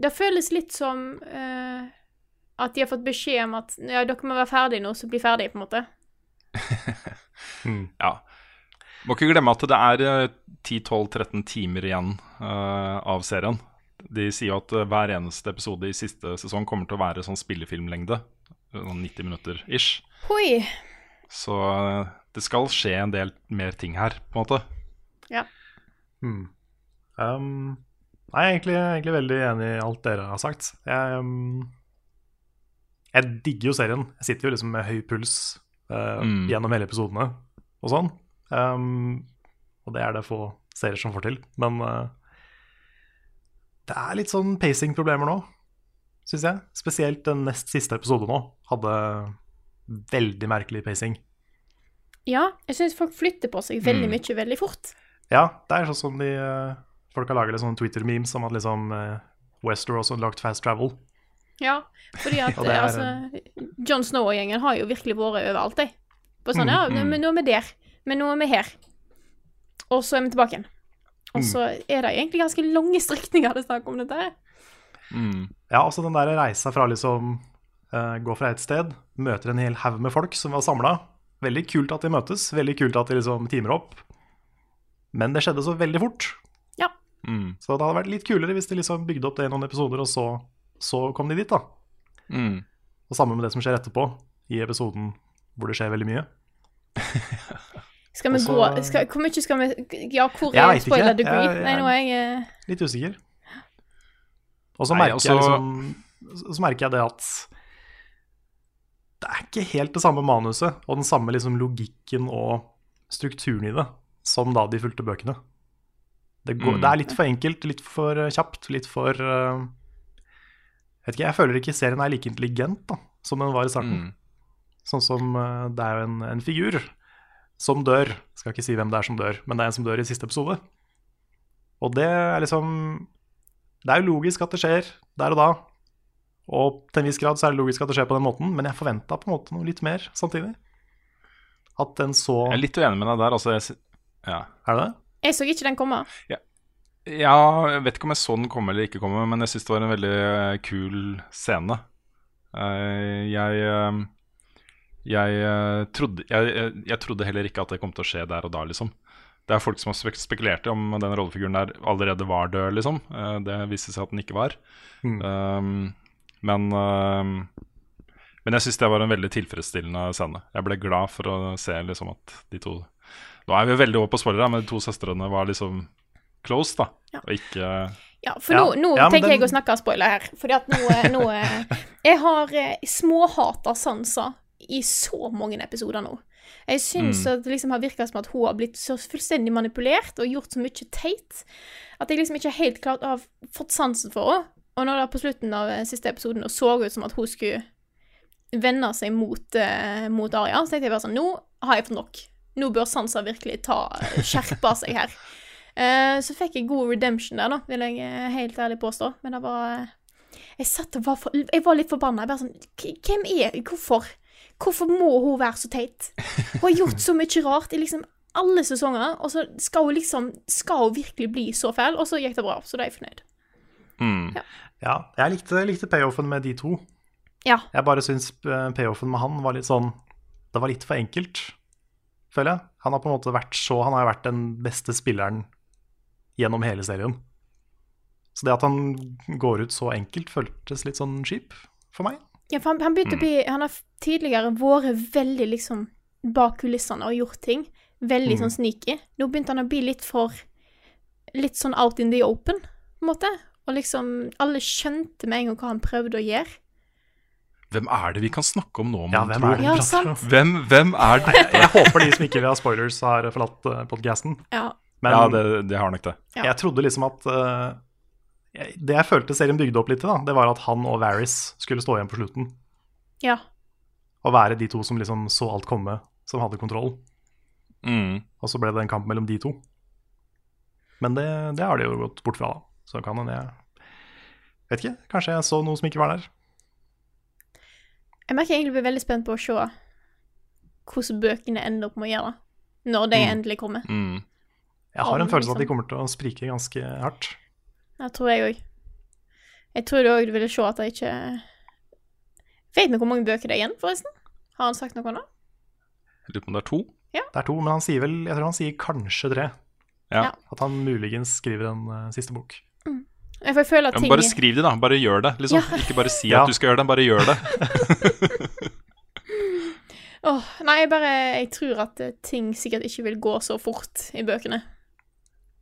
Det føles litt som uh, at de har fått beskjed om at ja, dere må være ferdige nå, så bli ferdig, på en måte. *laughs* Ja. Må ikke glemme at det er eh, 10-12-13 timer igjen uh, av serien. De sier jo at eh, hver eneste episode i siste sesong kommer til å være sånn spillefilmlengde. Sånn 90 minutter ish. Hoi! Så eh, det skal skje en del mer ting her, på en måte. Ja. Hmm. Um, nei, jeg er egentlig, egentlig veldig enig i alt dere har sagt. Jeg, um, jeg digger jo serien. Jeg sitter jo liksom med høy puls uh, Mm. gjennom hele episodene og sånn. Um, og det er det få serier som får til. Men uh, det er litt sånn pacing-problemer nå, syns jeg. Spesielt den nest siste episode nå hadde veldig merkelig pacing. Ja, jeg syns folk flytter på seg veldig Mm. mye veldig fort. Ja, det er sånn som de uh, Folk har laget litt sånne Twitter-memes om at liksom uh, Westeros har lagt fast travel. Ja, fordi at *laughs* er- altså John Snow og gjengen har jo virkelig vært overalt, de. På sånn, ja, mm. men nå er vi der. Men nå er vi her. Og så er vi tilbake igjen. Og Mm. så er det egentlig ganske lange strekninger det er snakk om dette her. Mm. Ja, altså den der reisa fra liksom uh, gå fra et sted, møter en hel haug med folk som var samla. Veldig kult at de møtes, veldig kult at de liksom timer opp. Men det skjedde så veldig fort. Mm. Så det hadde vært litt kulere hvis de liksom bygde opp det i noen episoder, og så, så kom de dit, da. Mm. Og sammen med det som skjer etterpå, i episoden hvor det skjer veldig mye. *laughs* Skal vi Også, gå skal, Hvor mye skal vi Ja, hvor Jeg er vet ikke. degree? Jeg- jeg- Nei, nå er jeg uh... Litt usikker. Og så merker, jeg liksom, merker jeg det at det er ikke helt det samme manuset og den samme liksom logikken og strukturen i det som da de fulgte bøkene. Det, går, Mm. det er litt for enkelt, litt for eh, kjapt, litt for uh, vet ikke, Jeg føler ikke serien er like intelligent da, som den var i starten. Mm. Sånn som uh, det er jo en, en figur som dør. Skal ikke si hvem det er som dør, men det er en som dør i siste episode. Og det er liksom Det er jo logisk at det skjer der og da. Og til en viss grad så er det logisk at det skjer på den måten, men jeg forventa på en måte noe litt mer samtidig. At den så Jeg er litt uenig med deg der. Altså, ja. Er det det? Jeg så ikke den komme. Ja, jeg vet ikke om jeg så den komme eller ikke komme, men jeg syns det var en veldig eh, kul scene. Eh, jeg eh, jeg, eh, trodde, jeg, jeg, jeg trodde heller ikke at det kom til å skje der og da, liksom. Det er folk som har spekulert i om den rollefiguren der allerede var død, liksom. Eh, det viste seg at den ikke var. Mm. Um, men um, Men jeg syns det var en veldig tilfredsstillende scene. Jeg ble glad for å se liksom at de to Nå er vi jo veldig over på spoilere, men de to søstrene var liksom close, da. Ja. Og ikke Ja, for Ja. nå, nå Ja, tenker tenker jeg å snakke spoiler her. Fordi at nå, eh, nå *laughs* eh, Jeg har eh, småhata Sansa i så mange episoder nå. Jeg syns Mm. at det liksom har virka som at hun har blitt så fullstendig manipulert og gjort så mye teit at jeg liksom ikke helt klart har fått sansen for henne. Og når det på slutten av eh, siste episoden så ut som at hun skulle vende seg mot, uh, mot Arya, så tenkte jeg bare sånn Nå har jeg fått nok. Nå bør sanser virkelig ta, skjerpe seg her. Uh, *laughs* så fikk jeg god redemption der, da, vil jeg helt ærlig påstå. Men det var Jeg satt og var, for, jeg var litt forbanna. Jeg bare sånn Hvem er Hvorfor? Hvorfor må hun være så teit? Hun har gjort så mye rart i liksom alle sesonger, og så skal hun liksom Skal hun virkelig bli så fæl? Og så gikk det bra, så da er jeg fornøyd. mm, Ja, jeg likte, likte payoffen med de to. Ja. Jeg bare syns eh, payoffen med han var litt sånn Det var litt for enkelt, føler jeg. Han har på en måte vært så Han har vært den beste spilleren gjennom hele serien. Så det at han går ut så enkelt, føltes litt sånn skip for meg. Ja, for han, han begynte å bli Han har tidligere vært veldig liksom bak kulissene og gjort ting. Veldig Mm. sånn sneaky. Nå begynte han å bli litt for Litt sånn out in the open, på en måte. Og liksom Alle skjønte med en gang hva han prøvde å gjøre. Hvem er det vi kan snakke om nå, Ja, mon hvem tro? er det? Ja. Hvem, hvem er det? *laughs* Jeg håper de som ikke vil ha spoilers, har forlatt uh, podkasten. Ja. Men ja, det, de har nok det. Ja. jeg trodde liksom at eh, jeg, Det jeg følte serien bygde opp litt til, da, det var at han og Varys skulle stå igjen på slutten. Ja. Og være de to som liksom så alt komme, som hadde kontroll. Mm. Og så ble det en kamp mellom de to. Men det, det har de jo gått bort fra, da. Så kan hende jeg Vet ikke, kanskje jeg så noe som ikke var der. Jeg merker jeg egentlig blir veldig spent på å se hvordan bøkene ender opp med å gjøre. Når de Mm. endelig kommer. Mm. Jeg har en følelse av at de liksom. kommer til å sprike ganske hardt. Det tror jeg òg. Jeg tror du òg ville se at det ikke Vet vi hvor mange bøker det er igjen, forresten? Har han sagt noe nå? Jeg lurer på om det er to. Det er to, men han sier vel Jeg tror han sier kanskje tre. Ja. Ja. At han muligens skriver en uh, siste bok. Jeg får at Ja, ting bare skriv det, da. Bare gjør det. Liksom. Ja. Ikke bare si at du skal gjøre det, bare gjør det. *laughs* oh, Nei, jeg bare Jeg tror at eh, ting sikkert ikke vil gå så fort i bøkene.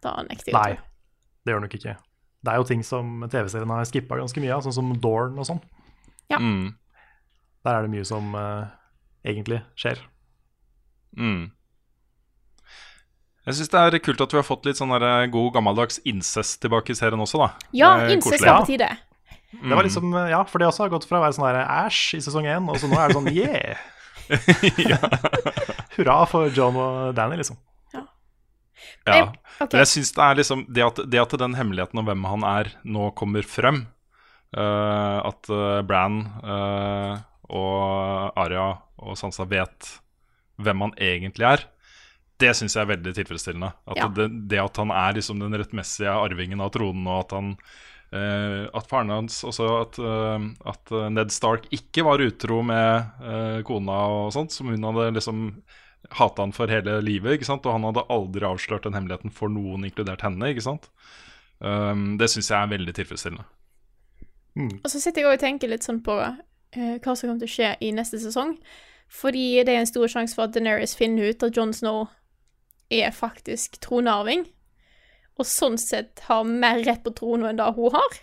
Da nekter jeg Nei, det gjør det nok ikke. Det er jo ting som TV-serien har skippa ganske mye av, sånn som Dorn og sånn. Ja. Mm. Der er det mye som uh, egentlig skjer. Mm. Jeg syns det er kult at vi har fått litt sånn god gammeldags incest tilbake i serien også, da. Ja, Det er incest var på tide. Det var liksom, eh, ja, For det også har gått fra å være sånn der æsj i sesong én, og så nå er det sånn yeah! *laughs* Hurra for John og Danny, liksom. Ja. Okay. Jeg synes det er liksom det at, det at den hemmeligheten om hvem han er, nå kommer frem Uh, At uh, Bran uh, og Arya og Sansa vet hvem han egentlig er, det syns jeg er veldig tilfredsstillende. At Ja. det, det at han er liksom den rettmessige arvingen av tronen, og at han Uh, At faren hans også At, uh, at eh, Ned Stark ikke var utro med uh, kona og sånt, som hun hadde liksom hata han for hele livet, ikke sant? og han hadde aldri avslørt den hemmeligheten for noen, inkludert henne. ikke sant? Um, det syns jeg er veldig tilfredsstillende. Og så sitter jeg og tenker litt sånn på uh, hva som kommer til å skje i neste sesong. Fordi det er en stor sjanse for at Daenerys finner ut at Jon Snow er faktisk tronarving. Og sånn sett har mer rett på tronen enn det hun har.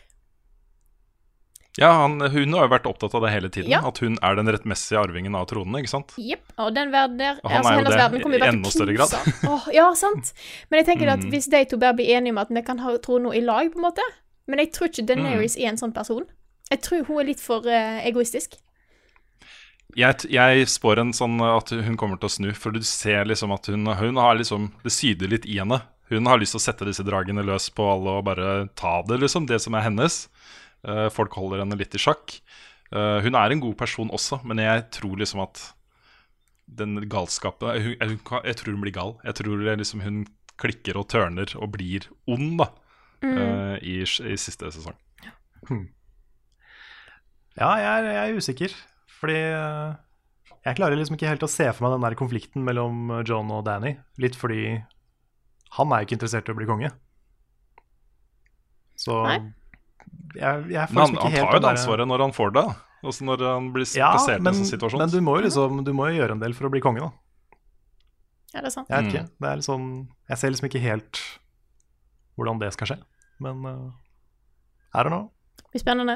Ja, han, Hun har jo vært opptatt av det hele tiden, Ja. at hun er den rettmessige arvingen av tronen. ikke sant? Jepp. Og den verden der Og altså, hennes verden kommer jo i bare enda større grad. oh, ja, sant. Men jeg tenker at hvis de to bare blir enige om at vi kan ha tronen i lag, på en måte Men jeg tror ikke Daenerys Mm. er en sånn person. Jeg tror hun er litt for uh, egoistisk. Jeg, jeg spår en sånn at hun kommer til å snu, for du ser liksom at hun, hun har liksom Det syder litt i henne. Hun har lyst til å sette disse dragene løs på alle og bare ta det, liksom. Det som er hennes. Eh, folk holder henne litt i sjakk. Eh, hun er en god person også, men jeg tror liksom at den galskapen jeg, hun, jeg tror hun blir gal. Jeg tror liksom hun klikker og tørner og blir ond, da. eh, i, I siste sesong. Ja, jeg er, jeg er usikker, fordi eh, jeg klarer liksom ikke helt å se for meg den der konflikten mellom eh, John og Danny. Litt fordi han er jo ikke interessert i å bli konge. Så Nei. Jeg, jeg får Men han, han tar jo det ansvaret når han får det. Altså når han blir Ja, plassert men, i en sånn situasjon. men du må jo liksom Du må jo gjøre en del for å bli konge, da. Ja, det er sant. Jeg vet Mm. ikke. Det er litt sånn Jeg ser liksom ikke helt hvordan det skal skje. Men uh, I don't know. Det blir spennende.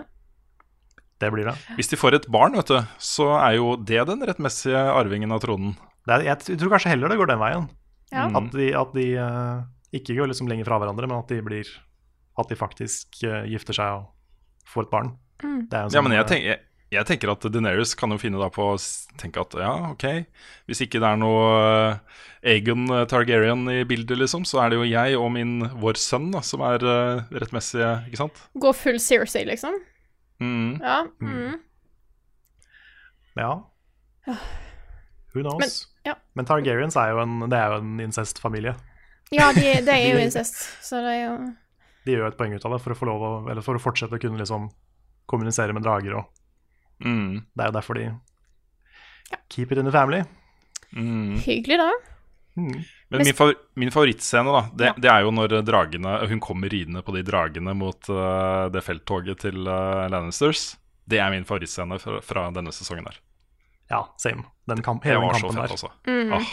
Det blir det. Hvis de får et barn, vet du, så er jo det den rettmessige arvingen av tronen. det er, jeg tror kanskje heller det går den veien. Ja. Mm. At de, at de uh, ikke går liksom lenger fra hverandre, men at de blir At de faktisk eh, gifter seg og får et barn. Mm. Det er jo en Ja, sånn, men jeg, eh, tenk, jeg, jeg tenker at Deneris kan jo finne da på å tenke at ja, ok, hvis ikke det er noe uh, Aegon Targaryen i bildet, liksom, så er det jo jeg og min, vår sønn da, som er uh, rettmessige, ikke sant? Gå full Cersei, liksom. Mm. Ja. Mm. Ja. Who knows? Men- ja. Men Targaryens er jo en, det er jo en incestfamilie. Ja, de, de er jo *laughs* incest, så det er jo De gjør et poeng ut av det for å få lov å, eller for å fortsette å kunne liksom kommunisere med drager. Og Mm. det er jo derfor de keep it in the family. Mm. hyggelig, da. Mm. Men min, favor min favorittscene, da, det, det er jo når dragene Hun kommer ridende på de dragene mot uh, det felttoget til uh, Lannisters. Det er min favorittscene fra, fra denne sesongen her. Ja, same. Den kamp, Det hele den var så kampen fett, der. altså. Mm. Ah.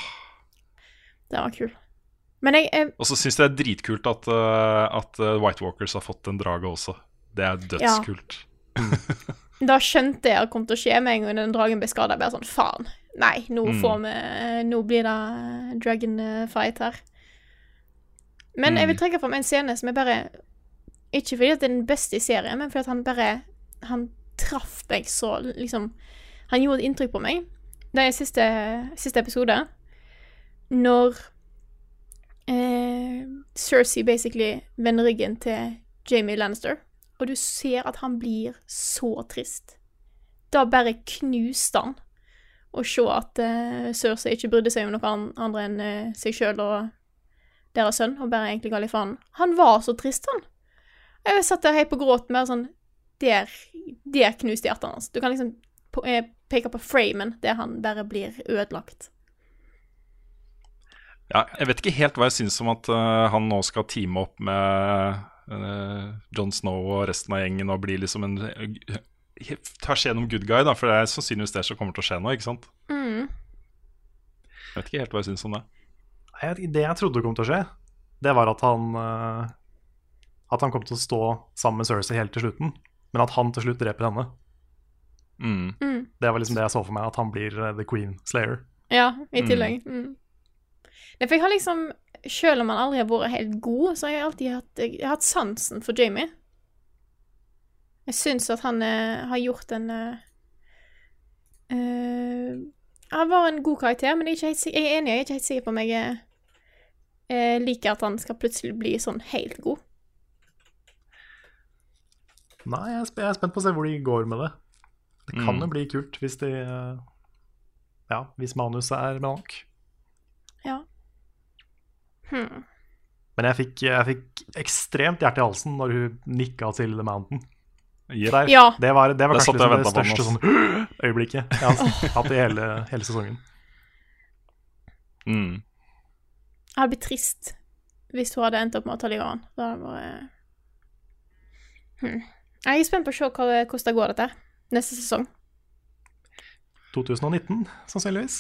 Det var kul. Men jeg, jeg Og så syns jeg det er dritkult at, eh, at eh, White Walkers har fått den drage også. Det er dødskult. Da skjønte jeg at det kom til å skje med en gang den dragen ble skada. Bare sånn, faen. Nei, nå Mm. vi Nå blir det dragon eh, fight her. Men jeg vil Mm. trekke fram en scene som er bare Ikke fordi at det er den beste i serien, men fordi at han bare Han traff meg så liksom Han gjorde et inntrykk på meg. Det er siste, siste episode. Når eh, Cersei basically vender ryggen til Jamie Lannister, og du ser at han blir så trist. Da bare knuste han å se at eh, Cersei ikke brydde seg om noen andre enn eh, seg sjøl og deres sønn, og bare egentlig ga litt faen. Han var så trist, han. Jeg satt der helt på gråten med sånn der, der knuste hjertet hans. Du kan liksom eh, peke på framen der han bare blir ødelagt. Ja, jeg vet ikke helt hva jeg syns om at uh, han nå skal teame opp med uh, John Snow og resten av gjengen og bli liksom en uh, seg gjennom good guy, da, for det er sannsynligvis det som kommer til å skje nå, ikke sant? Mm. Jeg vet ikke helt hva jeg syns om det. Jeg, det jeg trodde kom til å skje, det var at han uh, At han kom til å stå sammen med Cersei helt til slutten, men at han til slutt dreper henne. Mm. Mm. Det var liksom det jeg så for meg, at han blir uh, The Queen Slayer. Ja, i tillegg. Mm. Nei, for jeg har liksom Selv om han aldri har vært helt god, så har jeg alltid hatt, jeg har hatt sansen for Jamie. Jeg syns at han eh, har gjort en eh, eh, Han var en god karakter, men jeg er, ikke helt, jeg er enig, jeg er ikke helt sikker på om jeg eh, eh, liker at han skal plutselig bli sånn helt god. Nei, jeg er, sp jeg er spent på å se hvor de går med det. Det kan Mm. jo bli kult hvis de eh, Ja, hvis manuset er bra nok. Ja. Hmm. Men jeg fikk, jeg fikk ekstremt hjerte i halsen når hun nikka til The Mountain. Yep. Der. Ja. Det var, det var kanskje liksom det største sånn, *gasps* øyeblikket jeg har hatt i hele, hele sesongen. Mm. Jeg hadde blitt trist hvis hun hadde endt opp med å ta livet av han. Da hadde det vært hmm. Jeg er spent på å se hvordan det går, dette. Neste sesong. 2019, sannsynligvis.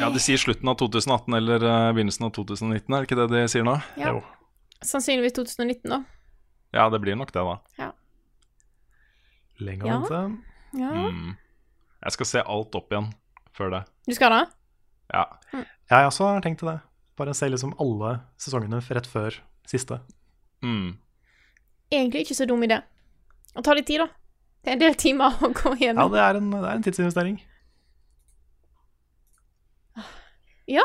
Ja, De *laughs* sier slutten av 2018 eller eh, begynnelsen av 2019, er det ikke det de sier nå? Ja. Jo. Sannsynligvis 2019, da. Ja, det blir nok det, da. Lenge å Ja. vente. Ja. Mm. Jeg skal se alt opp igjen før det. Du skal det? Ja. Jeg også har tenkt til det. Bare se liksom alle sesongene rett før siste. Mm. Egentlig ikke så dum idé. Å ta litt tid, da. Det er en del timer *laughs* å gå Ja, det er en, det er en tidsinvestering. Ja.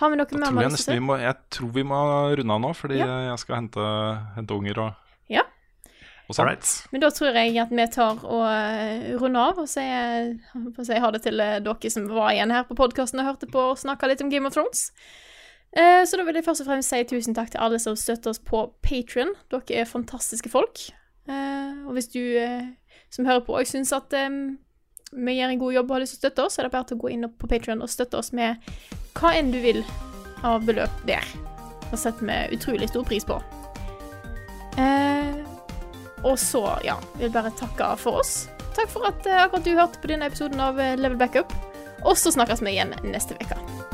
Har vi noe mer vi lyst til å si? må, jeg tror vi må runde av nå, fordi Ja. jeg skal hente, hente unger og, Ja. og. Right. Men da tror jeg at vi tar og eh, runder av og sier si ha det til eh, dere som var igjen her på podkasten og hørte på og snakka litt om Game of Thrones. Eh, Så da vil jeg først og fremst si tusen takk til alle som støtter oss på Patrion. Dere er fantastiske folk. Eh, Og hvis du som hører på òg syns at vi gjør en god jobb og har lyst til å støtte oss, er det bare til å gå inn på Patrion og støtte oss med hva enn du vil av beløp der. Det setter vi utrolig stor pris på. Eh, og så, ja, vil bare takke for oss. Takk for at eh, akkurat du hørte på denne episoden av eh, Level Backup. Og så snakkes vi igjen neste uke.